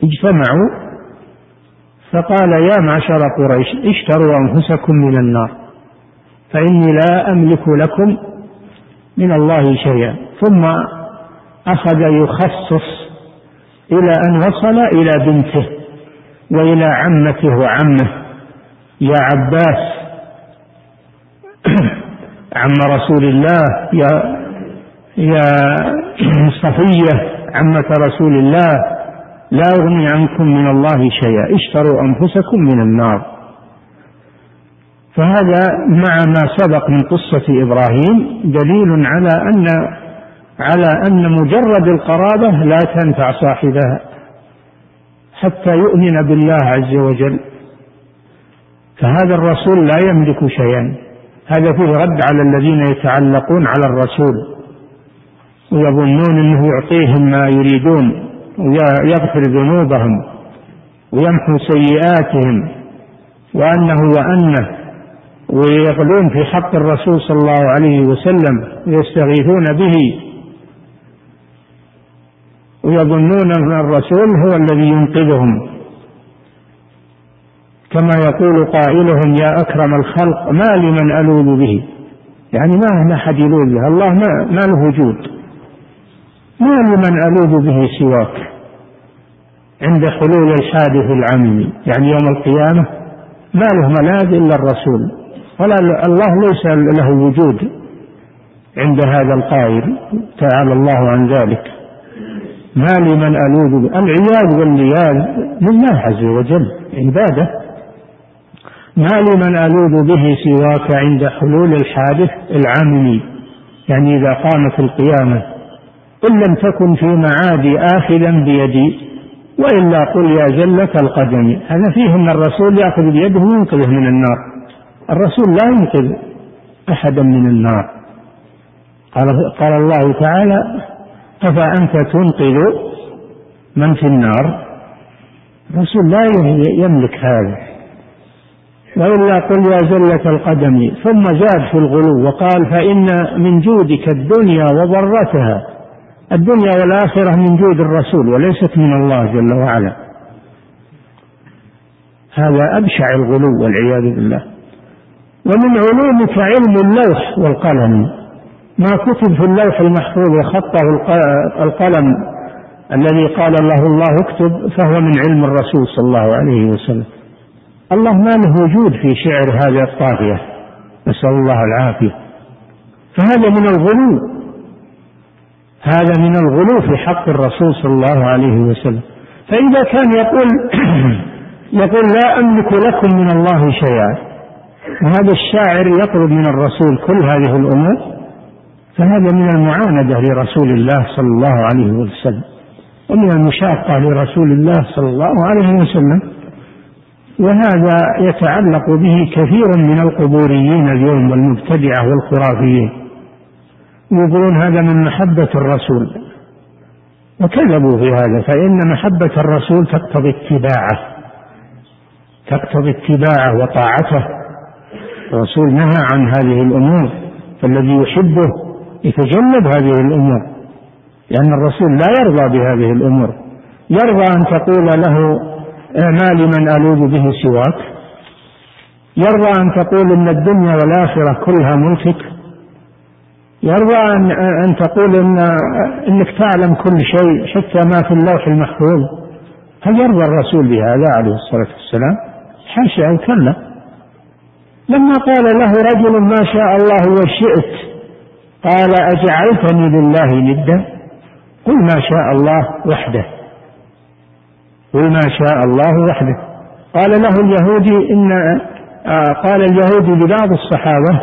اجتمعوا فقال يا معشر قريش اشتروا أنفسكم من النار فإني لا أملك لكم من الله شيئا. ثم أخذ يخصص إلى أن وصل إلى بنته وإلى عمته وعمه. يا عباس عم رسول الله يا يا صفية عمة رسول الله لا أغني عنكم من الله شيئا. اشتروا أنفسكم من النار. فهذا مع ما سبق من قصة إبراهيم دليل على أن على أن مجرد القرابة لا تنفع صاحبها حتى يؤمن بالله عز وجل. فهذا الرسول لا يملك شيئا. هذا فيه رد على الذين يتعلقون على الرسول ويظنون إنه يعطيهم ما يريدون. ويغفر ذنوبهم ويمحو سيئاتهم وأنه وأنه ويغلون في حق الرسول صلى الله عليه وسلم ويستغيثون به ويظنون أن الرسول هو الذي ينقذهم. كما يقول قائلهم يا أكرم الخلق ما لمن ألوذ به. يعني ما أحد يلوذ الله ما, ما له وجود. ما لمن ألوذ به سواك عند حلول الحادث العمي. يعني يوم القيامة ما له ملاذ إلا الرسول. ولا الله ليس له وجود عند هذا القائل. تعالى الله عن ذلك. ما لي من ألوذ به. العياذ واللياذ لله عز وجل. عبادة. ما لي من ألوذ به سواك عند حلول الحادث العملي يعني إذا قامت القيامة إن لم تكن في معادي آخذا بيدي وإلا قل يا زلة القدم هذا فيه أن الرسول يأخذ بيده وينقذه من النار. الرسول لا ينقذ أحدا من النار. قال, قال الله تعالى أفأنت تنقذ من في النار؟ الرسول لا يملك هذا. وإلا قل يا زلة القدم ثم زاد في الغلو وقال فإن من جودك الدنيا وضرتها الدنيا والآخرة من جود الرسول وليست من الله جل وعلا. هذا أبشع الغلو والعياذ بالله. ومن علومك علم اللوح والقلم. ما كتب في اللوح المحفوظ وخطه القلم الذي قال له الله اكتب فهو من علم الرسول صلى الله عليه وسلم. الله ما له وجود في شعر هذه الطاغية. نسأل الله العافية. فهذا من الغلو. هذا من الغلو في حق الرسول صلى الله عليه وسلم. فإذا كان يقول يقول لا أملك لكم من الله شيئا وهذا الشاعر يطلب من الرسول كل هذه الأمور فهذا من المعاندة لرسول الله صلى الله عليه وسلم ومن المشاقة لرسول الله صلى الله عليه وسلم. وهذا يتعلق به كثير من القبوريين اليوم والمبتدعة والخرافيين. يقولون هذا من محبة الرسول. وكذبوا في هذا فإن محبة الرسول تقتضي اتباعه تقتضي اتباعه وطاعته. الرسول نهى عن هذه الأمور فالذي يحبه يتجنب هذه الأمور لأن الرسول لا يرضى بهذه الأمور. يرضى أن تقول له ما لمن ألوذ به سواك. يرضى أن تقول إن الدنيا والآخرة كلها ملكك يرضى أن, أن تقول إن إنك تعلم كل شيء حتى ما في اللوح المحفوظ هل يرضى الرسول بهذا عليه الصلاة والسلام. حاشا كلا لما قال له رجل ما شاء الله وشئت قال أجعلتني لله ندا؟ قل ما شاء الله وحده. قل ما شاء الله وحده. قال له اليهودي إن قال اليهودي لبعض الصحابة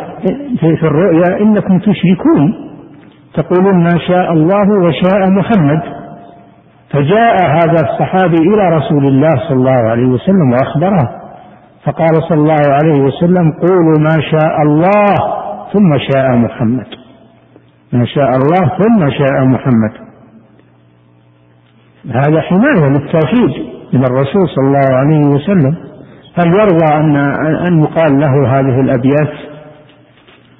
في, في الرؤيا إنكم تشركون. تقولون ما شاء الله وشاء محمد. فجاء هذا الصحابي إلى رسول الله صلى الله عليه وسلم وأخبره. فقال صلى الله عليه وسلم قولوا ما شاء الله ثم شاء محمد. ما شاء الله ثم شاء محمد. هذا حماية للتوحيد من الرسول صلى الله عليه وسلم. هل يرضى أن أن يقال له هذه الأبيات؟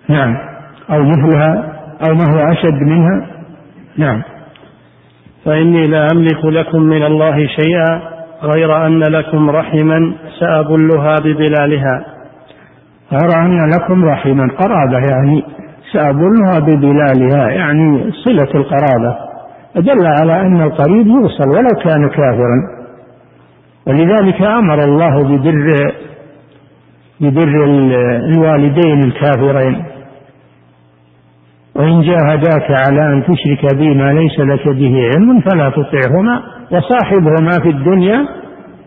نعم. أو مثلها أو ما هو أشد منها؟ نعم. فإني لا أملك لكم من الله شيئا غير أن لكم رحما سأبلها ببلالها. غير أن لكم رحما قرابة يعني. سأبلها ببلالها يعني صلة القرابة. دل على أن القريب يوصل ولو كان كافرا. ولذلك أمر الله ببر ببر الوالدين الكافرين. وإن جاهداك على أن تشرك بي ما ليس لك به علم فلا تطعهما وصاحبهما في الدنيا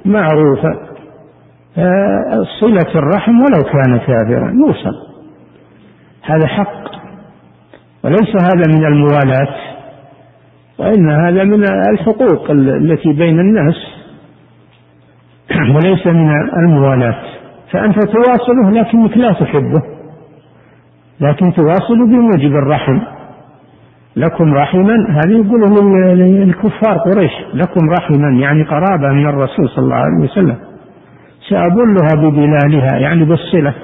معروفا. صلة الرحم ولو كان كافرا. يوصل. هذا حق. وليس هذا من الموالاة. وإن هذا من الحقوق التي بين الناس. وليس من الموالاة. فأنت تواصله لكنك لا تحبه. لكن تواصل بموجب الرحم. لكم رحما هذه يقوله للكفار قريش. لكم رحما يعني قرابة من الرسول صلى الله عليه وسلم. سأبلها ببلالها يعني بالصلة.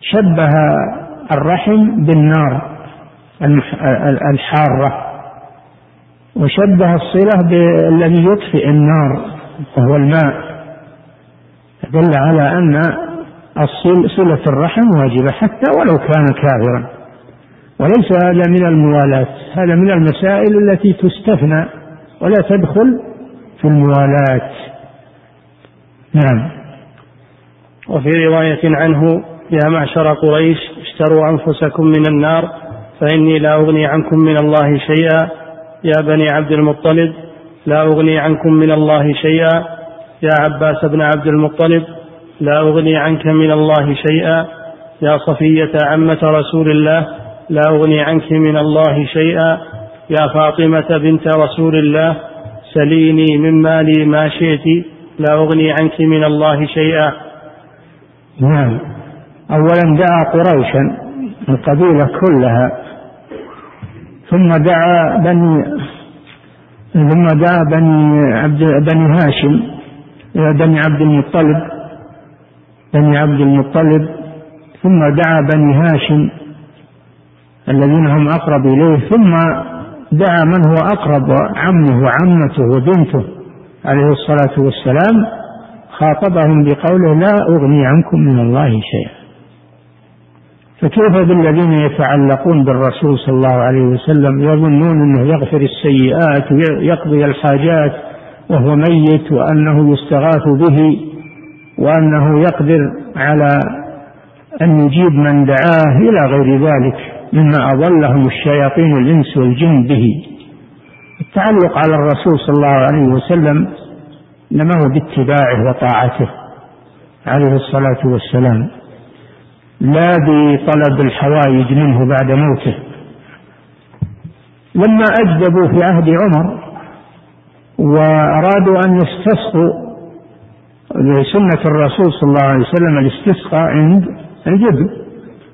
شبه الرحم بالنار الحارة. وشبه الصلة بالذي يطفئ النار وهو الماء. دل على أن صلة الرحم واجبة حتى ولو كان كافرا. وليس هذا من الموالاة هذا من المسائل التي تستثنى ولا تدخل في الموالاة. نعم. وفي رواية عنه يا معشر قريش اشتروا أنفسكم من النار فإني لا أغني عنكم من الله شيئا. يا بني عبد المطلب لا أغني عنكم من الله شيئا. يا عباس بن عبد المطلب لا أغني عنك من الله شيئا. يا صفية عمة رسول الله لا أغني عنك من الله شيئا. يا فاطمة بنت رسول الله سليني من مالي ما شئت لا أغني عنك من الله شيئا. نعم. أولا دعا قريشا القبيلة كلها ثم دعا بني ثم دعا بني عبد بني هاشم. بني عبد المطلب بني عبد المطلب ثم دعا بني هاشم الذين هم أقرب إليه ثم دعا من هو أقرب عمه وعمته وبنته عليه الصلاة والسلام خاطبهم بقوله لا أغني عنكم من الله شيئا. فكيف بالذين يتعلقون بالرسول صلى الله عليه وسلم يظنون أنه يغفر السيئات ويقضي الحاجات وهو ميت وأنه يستغاث به وأنه يقدر على أن يجيب من دعاه إلى غير ذلك مما أضلهم الشياطين الإنس والجن به. التعلق على الرسول صلى الله عليه وسلم انما هو باتباعه وطاعته عليه الصلاة والسلام. لا بطلب الحوائج منه بعد موته. لما أجدبوا في عهد عمر وأرادوا أن يستسقوا لسنة الرسول صلى الله عليه وسلم. الاستسقاء عند الجبل.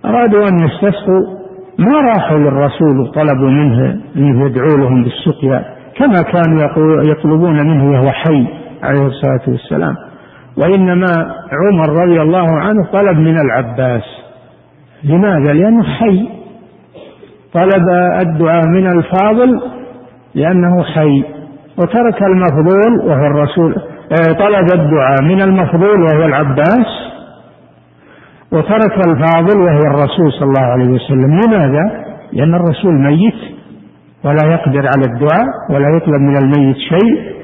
أرادوا أن يستسقوا ما راحوا للرسول وطلبوا منه أن يدعو لهم بالسقيا كما كانوا يطلبون منه وهو حي عليه الصلاة والسلام. وإنما عمر رضي الله عنه طلب من العباس. لماذا؟ لأنه حي. طلب الدعاء من الفاضل لأنه حي. وترك المفضول وهو الرسول آه، طلب الدعاء من المفضول وهو العباس وترك الفاضل وهو الرسول صلى الله عليه وسلم. لماذا؟ لأن الرسول ميت ولا يقدر على الدعاء ولا يطلب من الميت شيء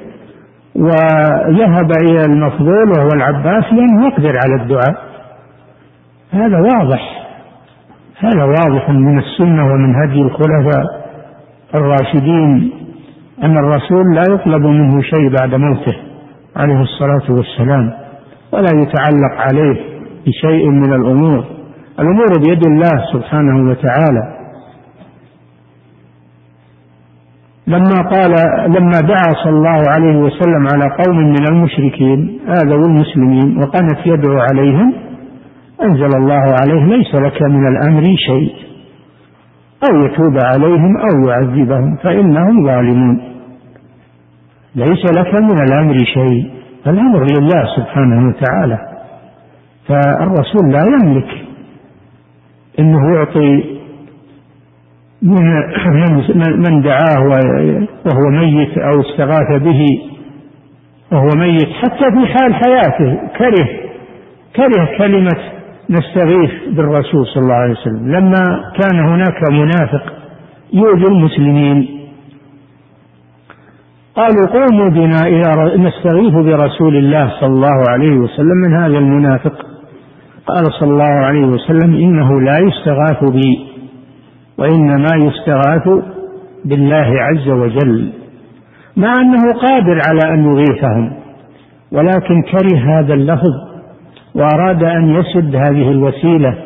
وذهب إلى المفضول وهو العباس لأنه يقدر على الدعاء. هذا واضح هذا واضح من السنة ومن هدي الخلفاء الراشدين. أن الرسول لا يطلب منه شيء بعد موته عليه الصلاة والسلام ولا يتعلق عليه بشيء من الأمور. الأمور بيد الله سبحانه وتعالى. لما قال لما دعا صلى الله عليه وسلم على قوم من المشركين آذوا المسلمين وقنت يدعو عليهم أنزل الله عليه ليس لك من الأمر شيء. أو يتوب عليهم أو يعذبهم فإنهم ظالمون. ليس لك من الأمر شيء الأمر لله سبحانه وتعالى. فالرسول لا يملك إنه يعطي من دعاه وهو ميت أو استغاث به وهو ميت حتى في حال حياته كره كره كلمة نستغيث بالرسول صلى الله عليه وسلم. لما كان هناك منافق يؤذي المسلمين قالوا قوموا بنا إلى نستغيث برسول الله صلى الله عليه وسلم من هذا المنافق. قال صلى الله عليه وسلم إنه لا يستغاث بي وإنما يستغاث بالله عز وجل. مع أنه قادر على أن يغيثهم ولكن كره هذا اللفظ وأراد أن يسد هذه الوسيلة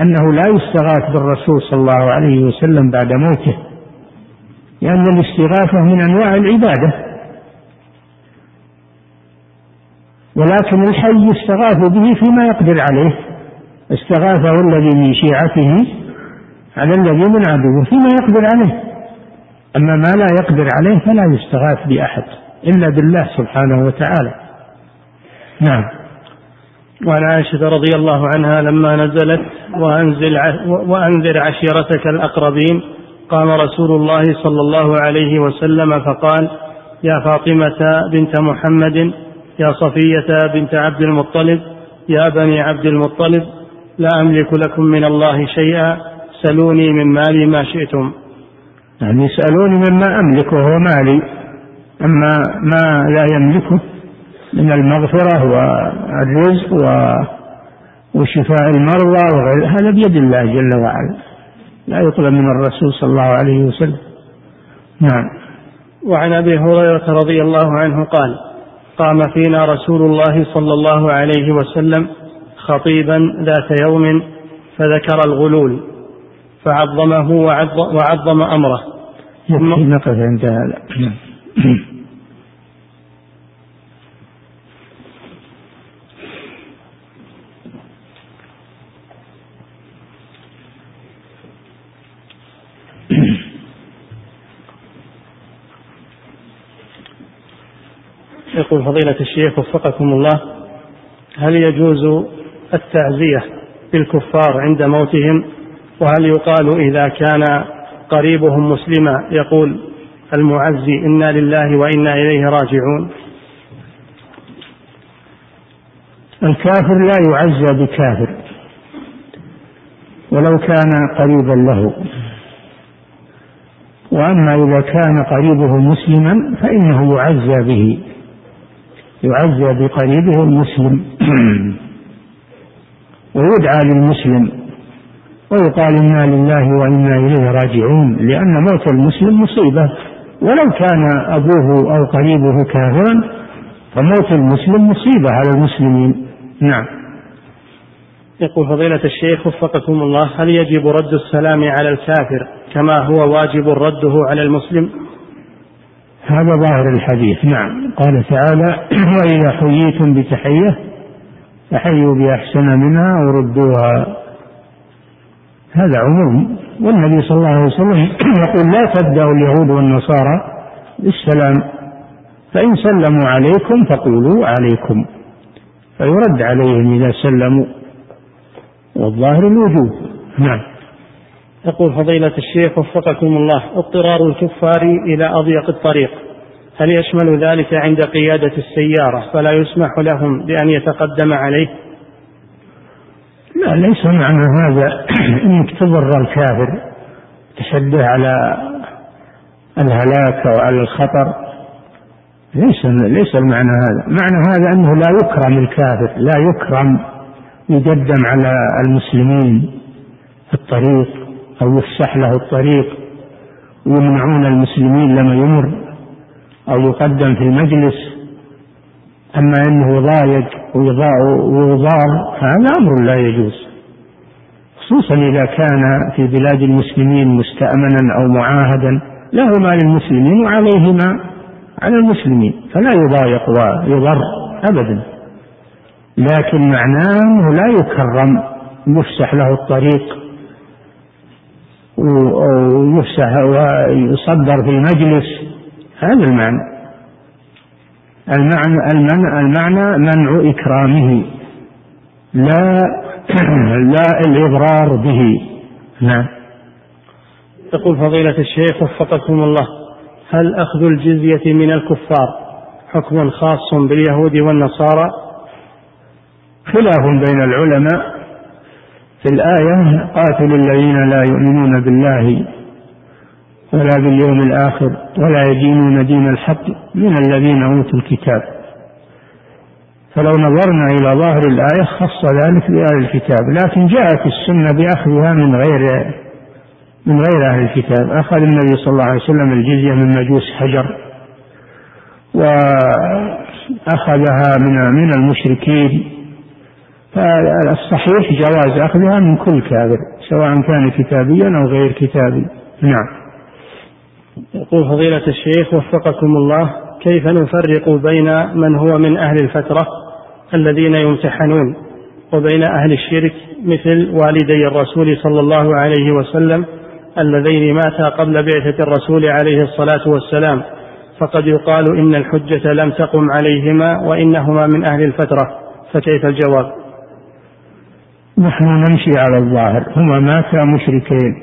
أنه لا يستغاث بالرسول صلى الله عليه وسلم بعد موته لأن الاستغاثة من أنواع العبادة. ولكن الحي يستغاث به فيما يقدر عليه استغاثه الذي من شيعته على الذي من عدوه فيما يقدر عليه. أما ما لا يقدر عليه فلا يستغاث بأحد إلا بالله سبحانه وتعالى. نعم. وعن عائشة رضي الله عنها لما نزلت وأنزل وأنذر عشيرتك الأقربين قام رسول الله صلى الله عليه وسلم فقال يا فاطمة بنت محمد يا صفية بنت عبد المطلب يا بني عبد المطلب لا أملك لكم من الله شيئا سلوني من مالي ما شئتم. يعني يسألوني مما أملك وهو مالي أما ما لا يملكه من المغفرة والرزق وشفاء المرضى وغير هذا بيد الله جل وعلا. لا يطلب من الرسول صلى الله عليه وسلم. نعم. وعن أبي هريرة رضي الله عنه قال قام فينا رسول الله صلى الله عليه وسلم خطيبا ذات يوم فذكر الغلول فعظمه وعظم أمره. نقف عند هذا. يقول فضيلة الشيخ وفقكم الله هل يجوز التعزية بالكفار عند موتهم؟ وهل يقال إذا كان قريبهم مسلما يقول المعزي إنا لله وإنا إليه راجعون؟ الكافر لا يعزى بكافر ولو كان قريبا له. وأما إذا كان قريبه مسلما فإنه يعزى به. يعزى بقريبه المسلم. ويدعى للمسلم. ويقال إنا لله وإنا إليه راجعون لأن موت المسلم مصيبة. ولو كان أبوه أو قريبه كافرا فموت المسلم مصيبة على المسلمين. نعم. يقول فضيلة الشيخ وفقكم الله هل يجب رد السلام على الكافر كما هو واجب رده على المسلم؟ هذا ظاهر الحديث. نعم. قال تعالى وإذا حييتم بتحية فحيوا بأحسن منها وردوها. هذا عموم. والنبي صلى الله عليه وسلم يقول لا تبدأوا اليهود والنصارى بالسلام. فإن سلموا عليكم فقولوا عليكم. فيرد عليهم إذا سلموا. والظاهر الوجوب. نعم. يقول فضيلة الشيخ وفقكم الله اضطرار الكفار إلى أضيق الطريق. هل يشمل ذلك عند قيادة السيارة فلا يسمح لهم بأن يتقدم عليه؟ لا ليس معنى هذا. انك تضر الكافر تشده على الهلاك أو على الخطر ليس ليس المعنى هذا، معنى هذا أنه لا يكرم الكافر، لا يكرم يقدم على المسلمين في الطريق. أو يفسح له الطريق ويمنعون المسلمين لما يمر أو يقدم في المجلس. أما إنه يضايق ويضار هذا أمر لا يجوز خصوصا إذا كان في بلاد المسلمين مستأمنا أو معاهدا له ما للمسلمين وعليه ما على المسلمين فلا يضايق ويضر أبدا. لكن معناه أنه لا يكرم يفسح له الطريق ويفسح ويصدر في المجلس هذا المعنى. المعنى المعنى, المعنى منع إكرامه. لا لا الإضرار به. نعم. يقول فضيلة الشيخ وفقكم الله هل أخذ الجزية من الكفار حكم خاص باليهود والنصارى؟ خلاف بين العلماء. في الآية قاتلوا الذين لا يؤمنون بالله ولا باليوم الآخر ولا يدينون دين الحق من الذين أوتوا الكتاب. فلو نظرنا إلى ظاهر الآية خص ذلك بأهل الكتاب لكن جاءت السنة بأخذها من غير من غير أهل الكتاب. أخذ النبي صلى الله عليه وسلم الجزية من مجوس حجر وأخذها من من المشركين فالصحيح جواز أخذها من كل كافر سواء كان كتابيا أو غير كتابي. نعم. يقول فضيلة الشيخ وفقكم الله كيف نفرق بين من هو من أهل الفترة الذين يمتحنون وبين أهل الشرك مثل والدي الرسول صلى الله عليه وسلم اللذين ماتا قبل بعثة الرسول عليه الصلاة والسلام فقد يقال إن الحجة لم تقم عليهما وإنهما من أهل الفترة فكيف الجواب؟ نحن نمشي على الظاهر هما ماتا مشركين.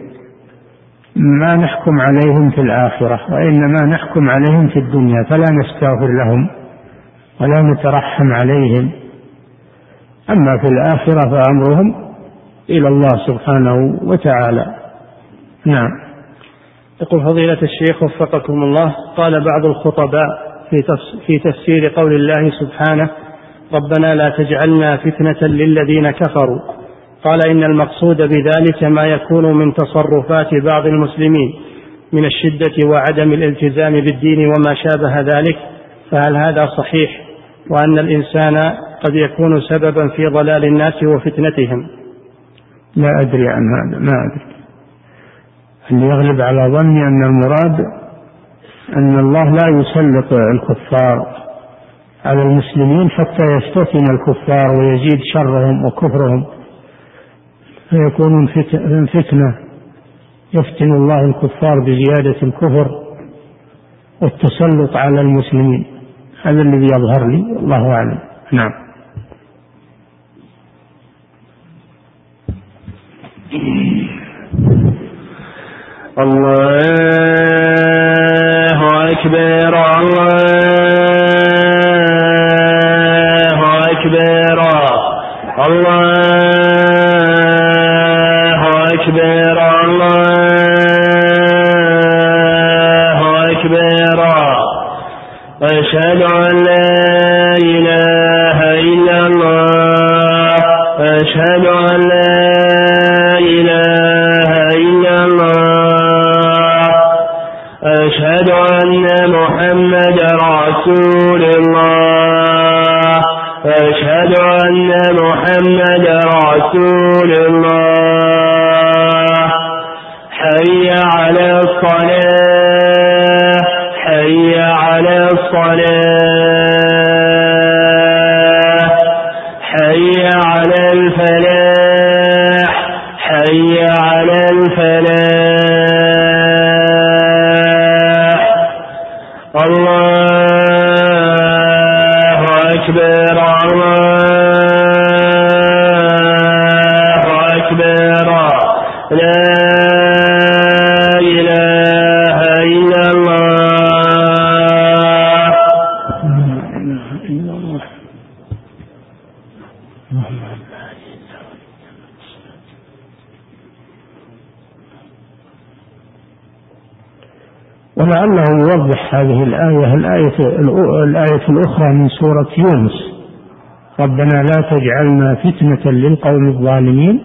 ما نحكم عليهم في الآخرة وإنما نحكم عليهم في الدنيا فلا نستغفر لهم ولا نترحم عليهم. أما في الآخرة فأمرهم إلى الله سبحانه وتعالى. نعم. يقول فضيلة الشيخ وفقكم الله قال بعض الخطباء في في تفسير قول الله سبحانه ربنا لا تجعلنا فتنة للذين كفروا. قال إن المقصود بذلك ما يكون من تصرفات بعض المسلمين من الشدة وعدم الالتزام بالدين وما شابه ذلك فهل هذا صحيح؟ وأن الإنسان قد يكون سببا في ضلال الناس وفتنتهم. لا أدري عن هذا ما أدري. اللي يغلب على ظني أن المراد أن الله لا يسلط الكفار على المسلمين حتى يفتتن الكفار ويزيد شرهم وكفرهم. فيكونون فتنة. يفتن الله الكفار بزيادة الكفر والتسلط على المسلمين. هذا الذي يظهر لي الله أعلم. نعم. الله أكبر الله أكبر الله هذه الآية الآية الآية الأخرى من سورة يونس. ربنا لا تجعلنا فتنة للقوم الظالمين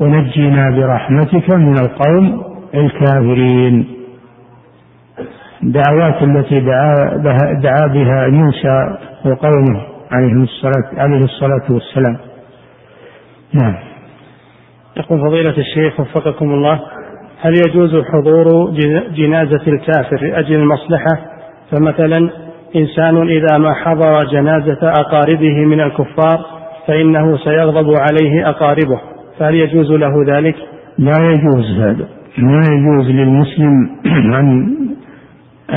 ونجنا برحمتك من القوم الكافرين. دعوات التي دعا بها, دعا بها موسى وقومه عليه الصلاة عليه الصلاة والسلام. نعم. يقول فضيلة الشيخ وفقكم الله. هل يجوز حضور جن- جنازة الكافر لأجل المصلحة؟ فمثلا إنسان إذا ما حضر جنازة أقاربه من الكفار فإنه سيغضب عليه أقاربه. فهل يجوز له ذلك؟ لا يجوز هذا. ما يجوز للمسلم أن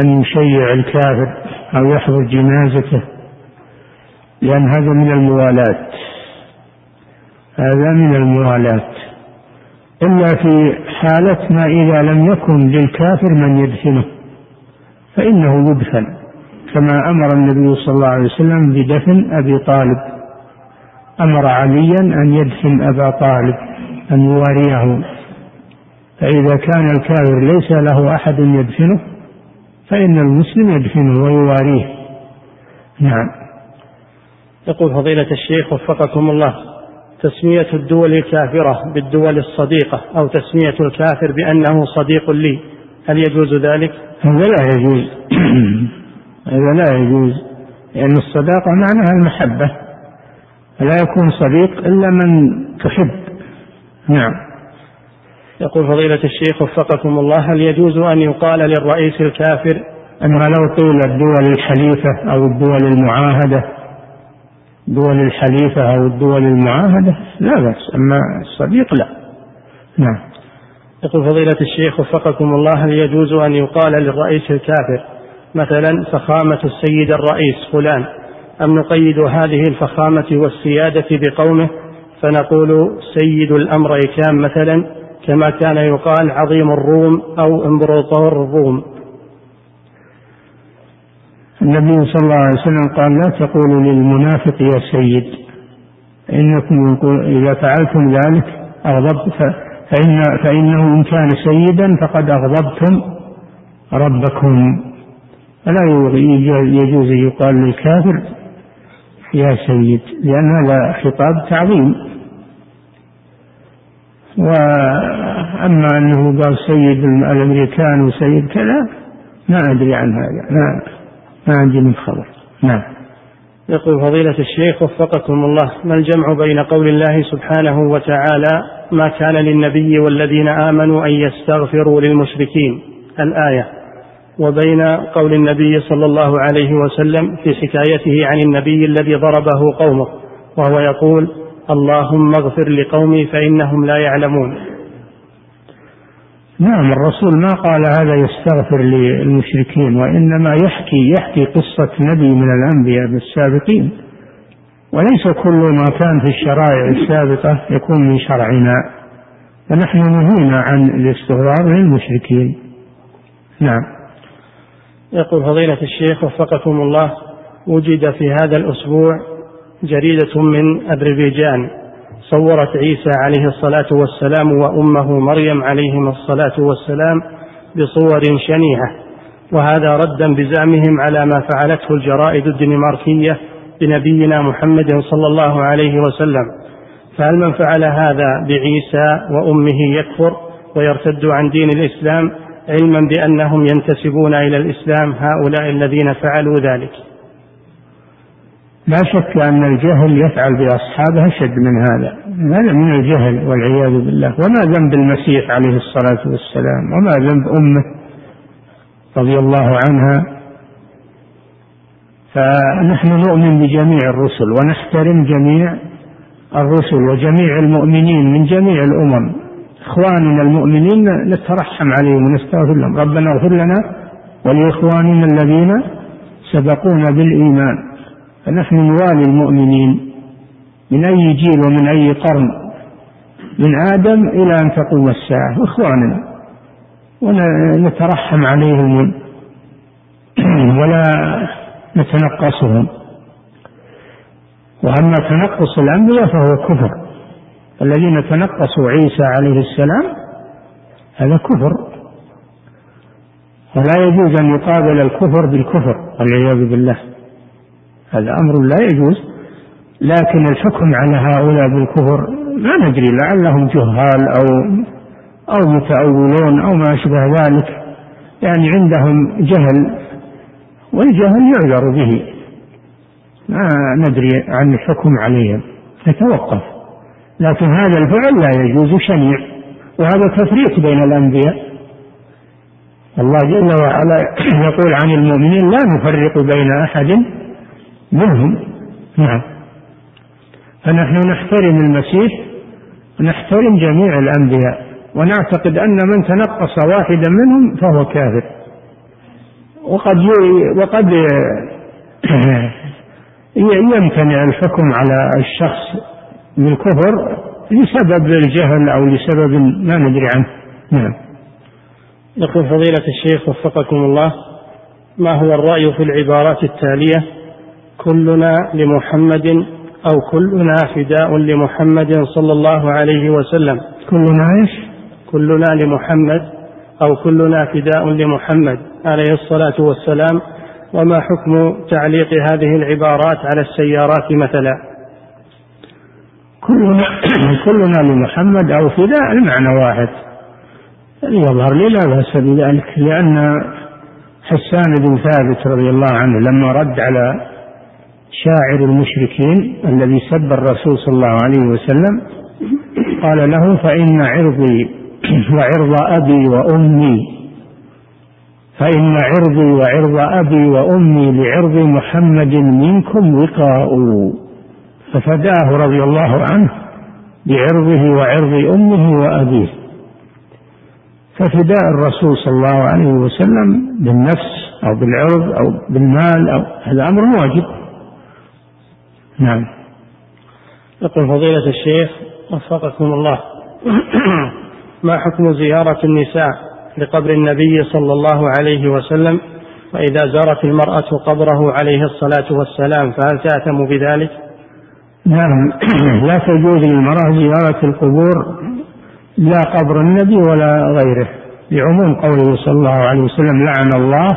أن يشيع الكافر أو يحضر جنازته لأن هذا من الموالاة. هذا من الموالاة. إلا في حالة ما إذا لم يكن للكافر من يدفنه فإنه يدفن كما أمر النبي صلى الله عليه وسلم بدفن أبي طالب. أمر عليا أن يدفن أبا طالب أن يواريه. فإذا كان الكافر ليس له أحد يدفنه فإن المسلم يدفنه ويواريه. نعم. يقول فضيلة الشيخ وفقكم الله. تسمية الدول الكافرة بالدول الصديقة أو تسمية الكافر بأنه صديق لي. هل يجوز ذلك؟ هذا لا يجوز. هذا لا يجوز لأن الصداقة معناها المحبة. لا يكون صديق إلا من تحب. نعم. يقول فضيلة الشيخ وفقكم الله هل يجوز أن يقال للرئيس الكافر أما لو طول الدول الحليفة أو الدول المعاهدة دول الحليفة أو الدول المعاهدة لا بأس أما الصديق لا. نعم. يقول فضيلة الشيخ وفقكم الله هل يجوز أن يقال للرئيس الكافر مثلا فخامة السيد الرئيس فلان أم نقيد هذه الفخامة والسيادة بقومه؟ فنقول سيد الأمريكان مثلا كما كان يقال عظيم الروم أو إمبراطور الروم النبي صلى الله عليه وسلم قال لا تقولوا للمنافق يا سيد إنكم إذا فعلتم ذلك أغضبت فإن فإنه إن كان سيدا فقد أغضبتم ربكم. فلا يجوز يقال للكافر يا سيد لأن هذا خطاب تعظيم. وأما أنه قال سيد الأمريكان وسيد كذا ما أدري عن هذا ما ما عندي من خبر. نعم. يقول فضيلة الشيخ وفقكم الله ما الجمع بين قول الله سبحانه وتعالى ما كان للنبي والذين آمنوا أن يستغفروا للمشركين؟ الآية. وبين قول النبي صلى الله عليه وسلم في حكايته عن النبي الذي ضربه قومه وهو يقول اللهم اغفر لقومي فإنهم لا يعلمون. نعم الرسول ما قال هذا يستغفر للمشركين وإنما يحكي يحكي قصة نبي من الأنبياء السابقين وليس كل ما كان في الشرائع السابقة يكون من شرعنا. فنحن نهينا عن الاستغفار للمشركين. نعم. يقول فضيلة الشيخ وفقكم الله وجد في هذا الأسبوع جريدة من أذربيجان. صورت عيسى عليه الصلاة والسلام وأمه مريم عليهما الصلاة والسلام بصور شنيعة وهذا ردا بزعمهم على ما فعلته الجرائد الدنماركية بنبينا محمد صلى الله عليه وسلم. فهل من فعل هذا بعيسى وأمه يكفر ويرتد عن دين الإسلام علما بأنهم ينتسبون إلى الإسلام هؤلاء الذين فعلوا ذلك؟ لا شك أن الجهل يفعل بأصحابه أشد من هذا. هذا من الجهل والعياذ بالله. وما ذنب المسيح عليه الصلاة والسلام؟ وما ذنب أمه رضي الله عنها؟ فنحن نؤمن بجميع الرسل ونحترم جميع الرسل وجميع المؤمنين من جميع الأمم. إخواننا المؤمنين نترحم عليهم ونستغفر لهم. ربنا اغفر لنا ولإخواننا الذين سبقونا بالإيمان. فنحن نوالي المؤمنين من أي جيل ومن أي قرن؟ من آدم إلى أن تقوم الساعة إخواننا ونترحم عليهم ولا نتنقصهم. وأما تنقص الأنبياء فهو كفر. الذين تنقصوا عيسى عليه السلام هذا كفر. ولا يجوز أن يقابل الكفر بالكفر والعياذ بالله. هذا أمر لا يجوز لكن الحكم على هؤلاء بالكفر ما ندري لعلهم جهال أو أو متأولون أو ما أشبه ذلك. يعني عندهم جهل والجهل يعذر به. ما ندري عن الحكم عليهم نتوقف. لكن هذا الفعل لا يجوز شنيع وهذا تفريق بين الأنبياء. الله جل وعلا يقول عن المؤمنين لا نفرق بين أحد منهم. نعم. فنحن نحترم المسيح ونحترم جميع الأنبياء ونعتقد أن من تنقص واحدا منهم فهو كافر. وقد وقد يمتنع الحكم على الشخص بالكفر لسبب الجهل أو لسبب ما ندري عنه. نعم. يقول فضيلة الشيخ وفقكم الله ما هو الرأي في العبارات التالية؟ كلنا لمحمد أو كلنا فداء لمحمد صلى الله عليه وسلم. كلنا إيش؟ كلنا لمحمد أو كلنا فداء لمحمد عليه الصلاة والسلام. وما حكم تعليق هذه العبارات على السيارات مثلا؟ كلنا كلنا لمحمد أو فداء المعنى واحد. يظهر لي لا بأس بذلك لأن حسان بن ثابت رضي الله عنه لما رد على شاعر المشركين الذي سب الرسول صلى الله عليه وسلم قال له فإن عرضي وعرض أبي وأمي فإن عرضي وعرض أبي وأمي لعرض محمد منكم وقاء. ففداه رضي الله عنه بعرضه وعرض أمه وأبيه. ففداء الرسول صلى الله عليه وسلم بالنفس أو بالعرض أو بالمال أو هذا أمر واجب. نعم. يقول فضيلة الشيخ وفقكم الله. ما حكم زيارة النساء لقبر النبي صلى الله عليه وسلم؟ وإذا زارت المرأة قبره عليه الصلاة والسلام فهل تأتم بذلك؟ نعم. لا تجوز للمرأة زيارة القبور لا قبر النبي ولا غيره. لعموم قوله صلى الله عليه وسلم لعن الله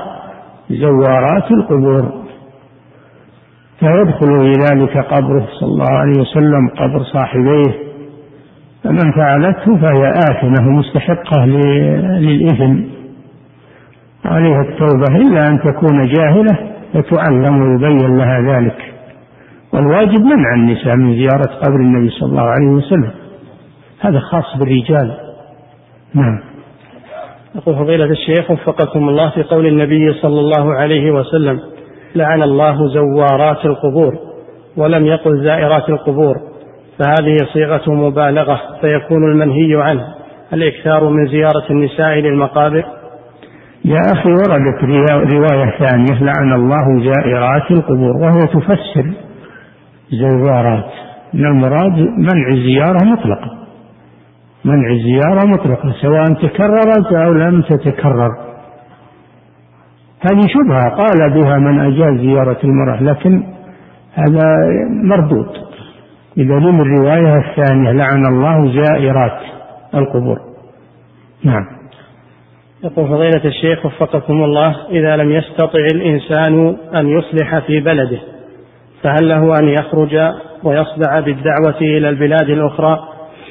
زوارات القبور. فيدخل في ذلك قبره صلى الله عليه وسلم قبر صاحبيه. فمن فعلته فهي آثمة ومستحقة للإثم. عليها التوبة. إلا أن تكون جاهلة فتعلم ويبين لها ذلك. والواجب منع النساء من زيارة قبر النبي صلى الله عليه وسلم. هذا خاص بالرجال. نعم. يقول فضيلة الشيخ وفقكم الله في قول النبي صلى الله عليه وسلم لعن الله زوارات القبور ولم يقل زائرات القبور فهذه صيغة مبالغة فيكون المنهي عنه. الإكثار من زيارة النساء للمقابر؟ يا أخي وردت رواية ثانية لعن الله زائرات القبور وهي تفسر زوارات. من المراد منع الزيارة مطلقة. منع الزيارة مطلقة سواء تكررت أو لم تتكرر. هذه شبهة قال بها من أجاز زيارة المرأة لكن هذا مردود. بدليل الرواية الثانية لعن الله زائرات القبور. نعم. يقول فضيلة الشيخ وفقكم الله إذا لم يستطع الإنسان أن يصلح في بلده فهل له أن يخرج ويصدع بالدعوة إلى البلاد الأخرى؟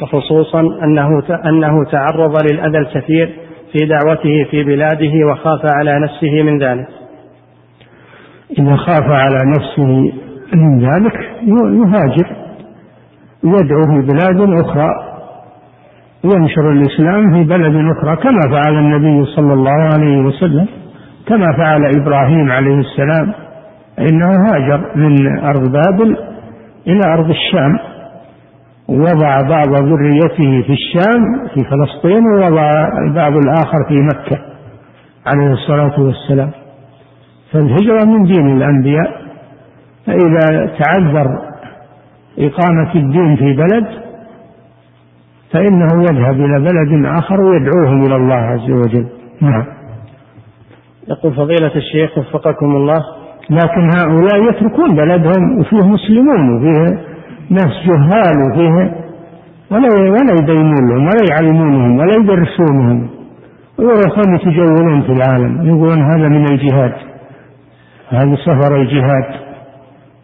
وخصوصا أنه أنه تعرض للأذى الكثير في دعوته في بلاده وخاف على نفسه من ذلك. إذا خاف على نفسه من ذلك يهاجر يدعو في بلاد أخرى ينشر الإسلام في بلد أخرى كما فعل النبي صلى الله عليه وسلم كما فعل إبراهيم عليه السلام إنه هاجر من أرض بابل إلى أرض الشام ووضع بعض ذريته في الشام في فلسطين ووضع البعض الآخر في مكة عليه الصلاة والسلام. فالهجرة من دين الأنبياء فإذا تعذر إقامة الدين في بلد فإنه يذهب إلى بلد آخر ويدعوهم إلى الله عز وجل. نعم. يقول فضيلة الشيخ وفقكم الله. لكن هؤلاء يتركون بلدهم وفيه مسلمون وفيه ناس جهال وفيه ولا ولا يبينون لهم ولا يعلمونهم ولا يدرسونهم. ويروحون يتجولون في العالم يقولون هذا من الجهاد. هذا سفر الجهاد.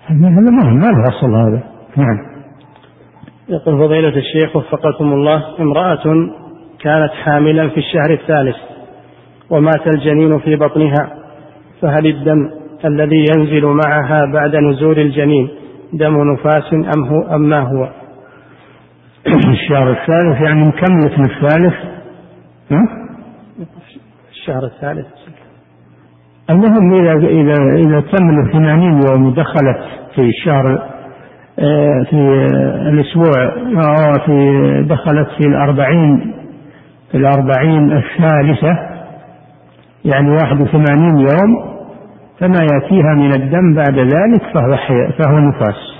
هذا ما ما له أصل هذا. نعم. يقول فضيلة الشيخ وفقكم الله امرأة كانت حاملا في الشهر الثالث ومات الجنين في بطنها فهل الدم الذي ينزل معها بعد نزول الجنين دم نفاس أم هو أم ما هو؟ الشهر الثالث يعني مكملة من الثالث؟ الشهر الثالث. المهم إذا إذا إذا تم 80 يوم ودخلت في الشهر آه، في الأسبوع أو في دخلت في الأربعين في الأربعين الثالثة يعني 81 يوم فما يأتيها من الدم بعد ذلك فهو فهو نفاس.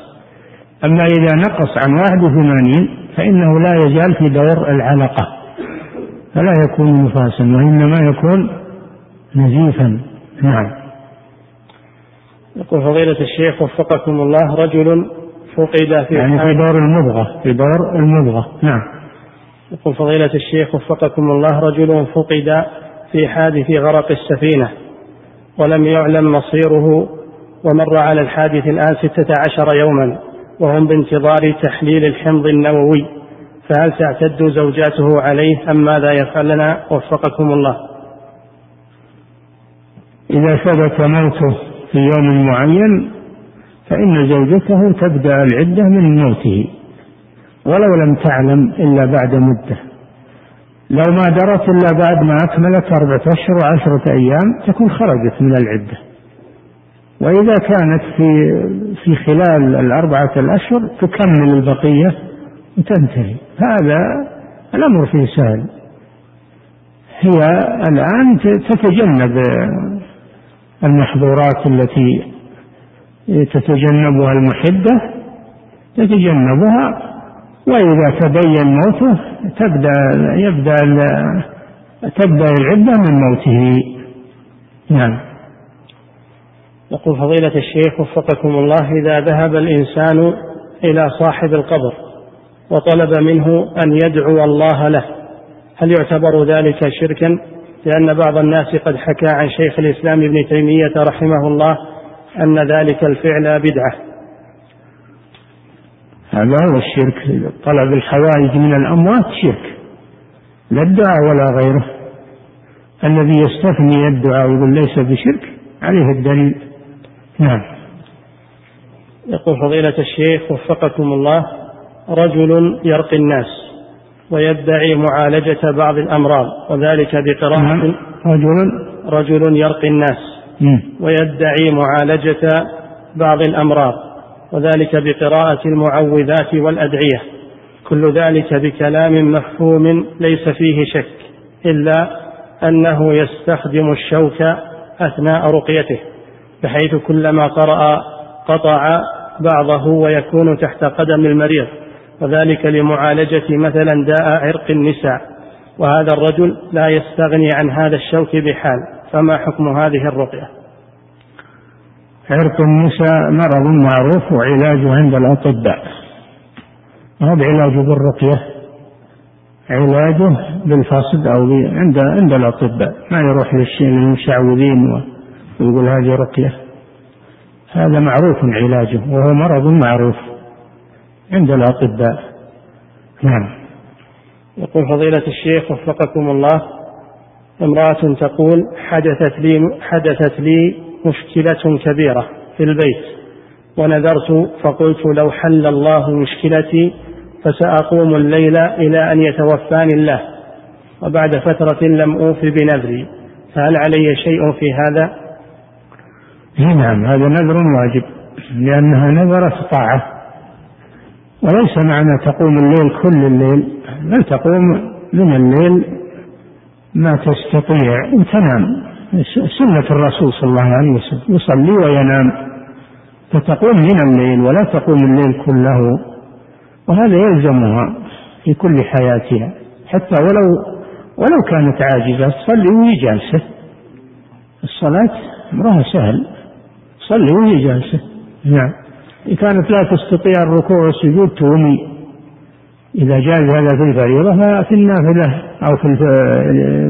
أما إذا نقص عن 81 فإنه لا يزال في دور العلقة فلا يكون نفاسا وإنما يكون نزيفا. نعم. يقول فضيلة الشيخ وفقكم الله رجل فقد في يعني في دور المضغة في دور المضغة. نعم. يقول فضيلة الشيخ وفقكم الله رجل فقد في حادث غرق السفينة. ولم يعلم مصيره ومر على الحادث الآن ستة عشر يوما وهم بانتظار تحليل الحمض النووي فهل تعتد زوجاته عليه أم ماذا يفعلنا وفقكم الله. إذا ثبت موته في يوم معين فإن زوجته تبدأ العدة من موته ولو لم تعلم إلا بعد مدة. لو ما درت إلا بعد ما أكملت أربعة أشهر وعشرة أيام تكون خرجت من العدة. وإذا كانت في في خلال الأربعة الأشهر تكمل البقية وتنتهي. هذا الأمر فيه سهل. هي الآن تتجنب المحظورات التي تتجنبها المحبة تتجنبها وإذا تبين موته تبدأ يبدأ تبدأ العدة من موته. نعم. يقول فضيلة الشيخ وفقكم الله إذا ذهب الإنسان إلى صاحب القبر وطلب منه أن يدعو الله له هل يعتبر ذلك شركا؟ لأن بعض الناس قد حكى عن شيخ الإسلام ابن تيمية رحمه الله أن ذلك الفعل بدعة. هذا هو الشرك. طلب الحوائج من الأموات شرك لا الدعاء ولا غيره. الذي يستثني الدعاء ويقول ليس بشرك عليه الدليل. نعم. يقول فضيلة الشيخ وفقكم الله رجل يرقي الناس ويدعي معالجة بعض الأمراض وذلك بقراءة نعم. رجل؟ رجل يرقي الناس ويدعي معالجة بعض الأمراض. وذلك بقراءة المعوذات والأدعية. كل ذلك بكلام مفهوم ليس فيه شك إلا أنه يستخدم الشوك أثناء رقيته بحيث كلما قرأ قطع بعضه ويكون تحت قدم المريض. وذلك لمعالجة مثلا داء عرق النساء. وهذا الرجل لا يستغني عن هذا الشوك بحال فما حكم هذه الرقية؟ عرق النساء مرض معروف وعلاجه عند الأطباء. هذا علاجه بالرقية؟ علاجه بالفصد أو عند عند الأطباء. ما يروح للمشعوذين ويقول هذه رقية. هذا معروف علاجه وهو مرض معروف عند الأطباء. نعم. يقول فضيلة الشيخ وفقكم الله امرأة تقول حدثت لي حدثت لي مشكلة كبيرة في البيت. ونذرت فقلت لو حل الله مشكلتي فسأقوم الليل إلى أن يتوفاني الله. وبعد فترة لم أوف بنذري. فهل علي شيء في هذا؟ نعم هذا نذر واجب لأنها نذرت طاعة. وليس معنى تقوم الليل كل الليل بل تقوم من الليل ما تستطيع. وتنام سنة الرسول صلى الله عليه وسلم. يصلي وينام. فتقوم من الليل ولا تقوم الليل كله. وهذا يلزمها في كل حياتها. حتى ولو ولو كانت عاجزة تصلي وهي جالسة. الصلاة أمرها سهل. صلي وهي جالسة. نعم. إن كانت لا تستطيع الركوع والسجود تومي إذا جاز هذا في الفريضة ففي النافلة أو في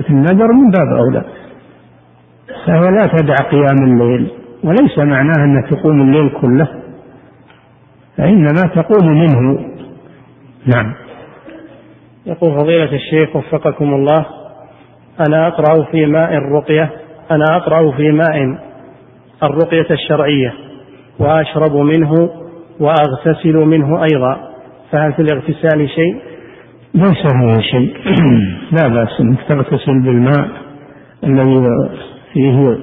في النذر من باب أولى. فهي لا تدع قيام الليل وليس معناه أن تقوم الليل كله فإنما تقوم منه. نعم. يقول فضيلة الشيخ وفقكم الله أنا أقرأ في ماء الرقية أنا أقرأ في ماء الرقية الشرعية وأشرب منه وأغتسل منه أيضا فهل في الاغتسال شيء؟ ليس فيه شيء. لا بأس أنك تغتسل بالماء الذي فيه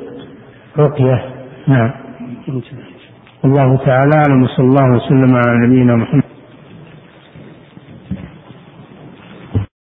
رقية. نعم. الله تعالى أعلم وصلى الله وسلم على نبينا محمد.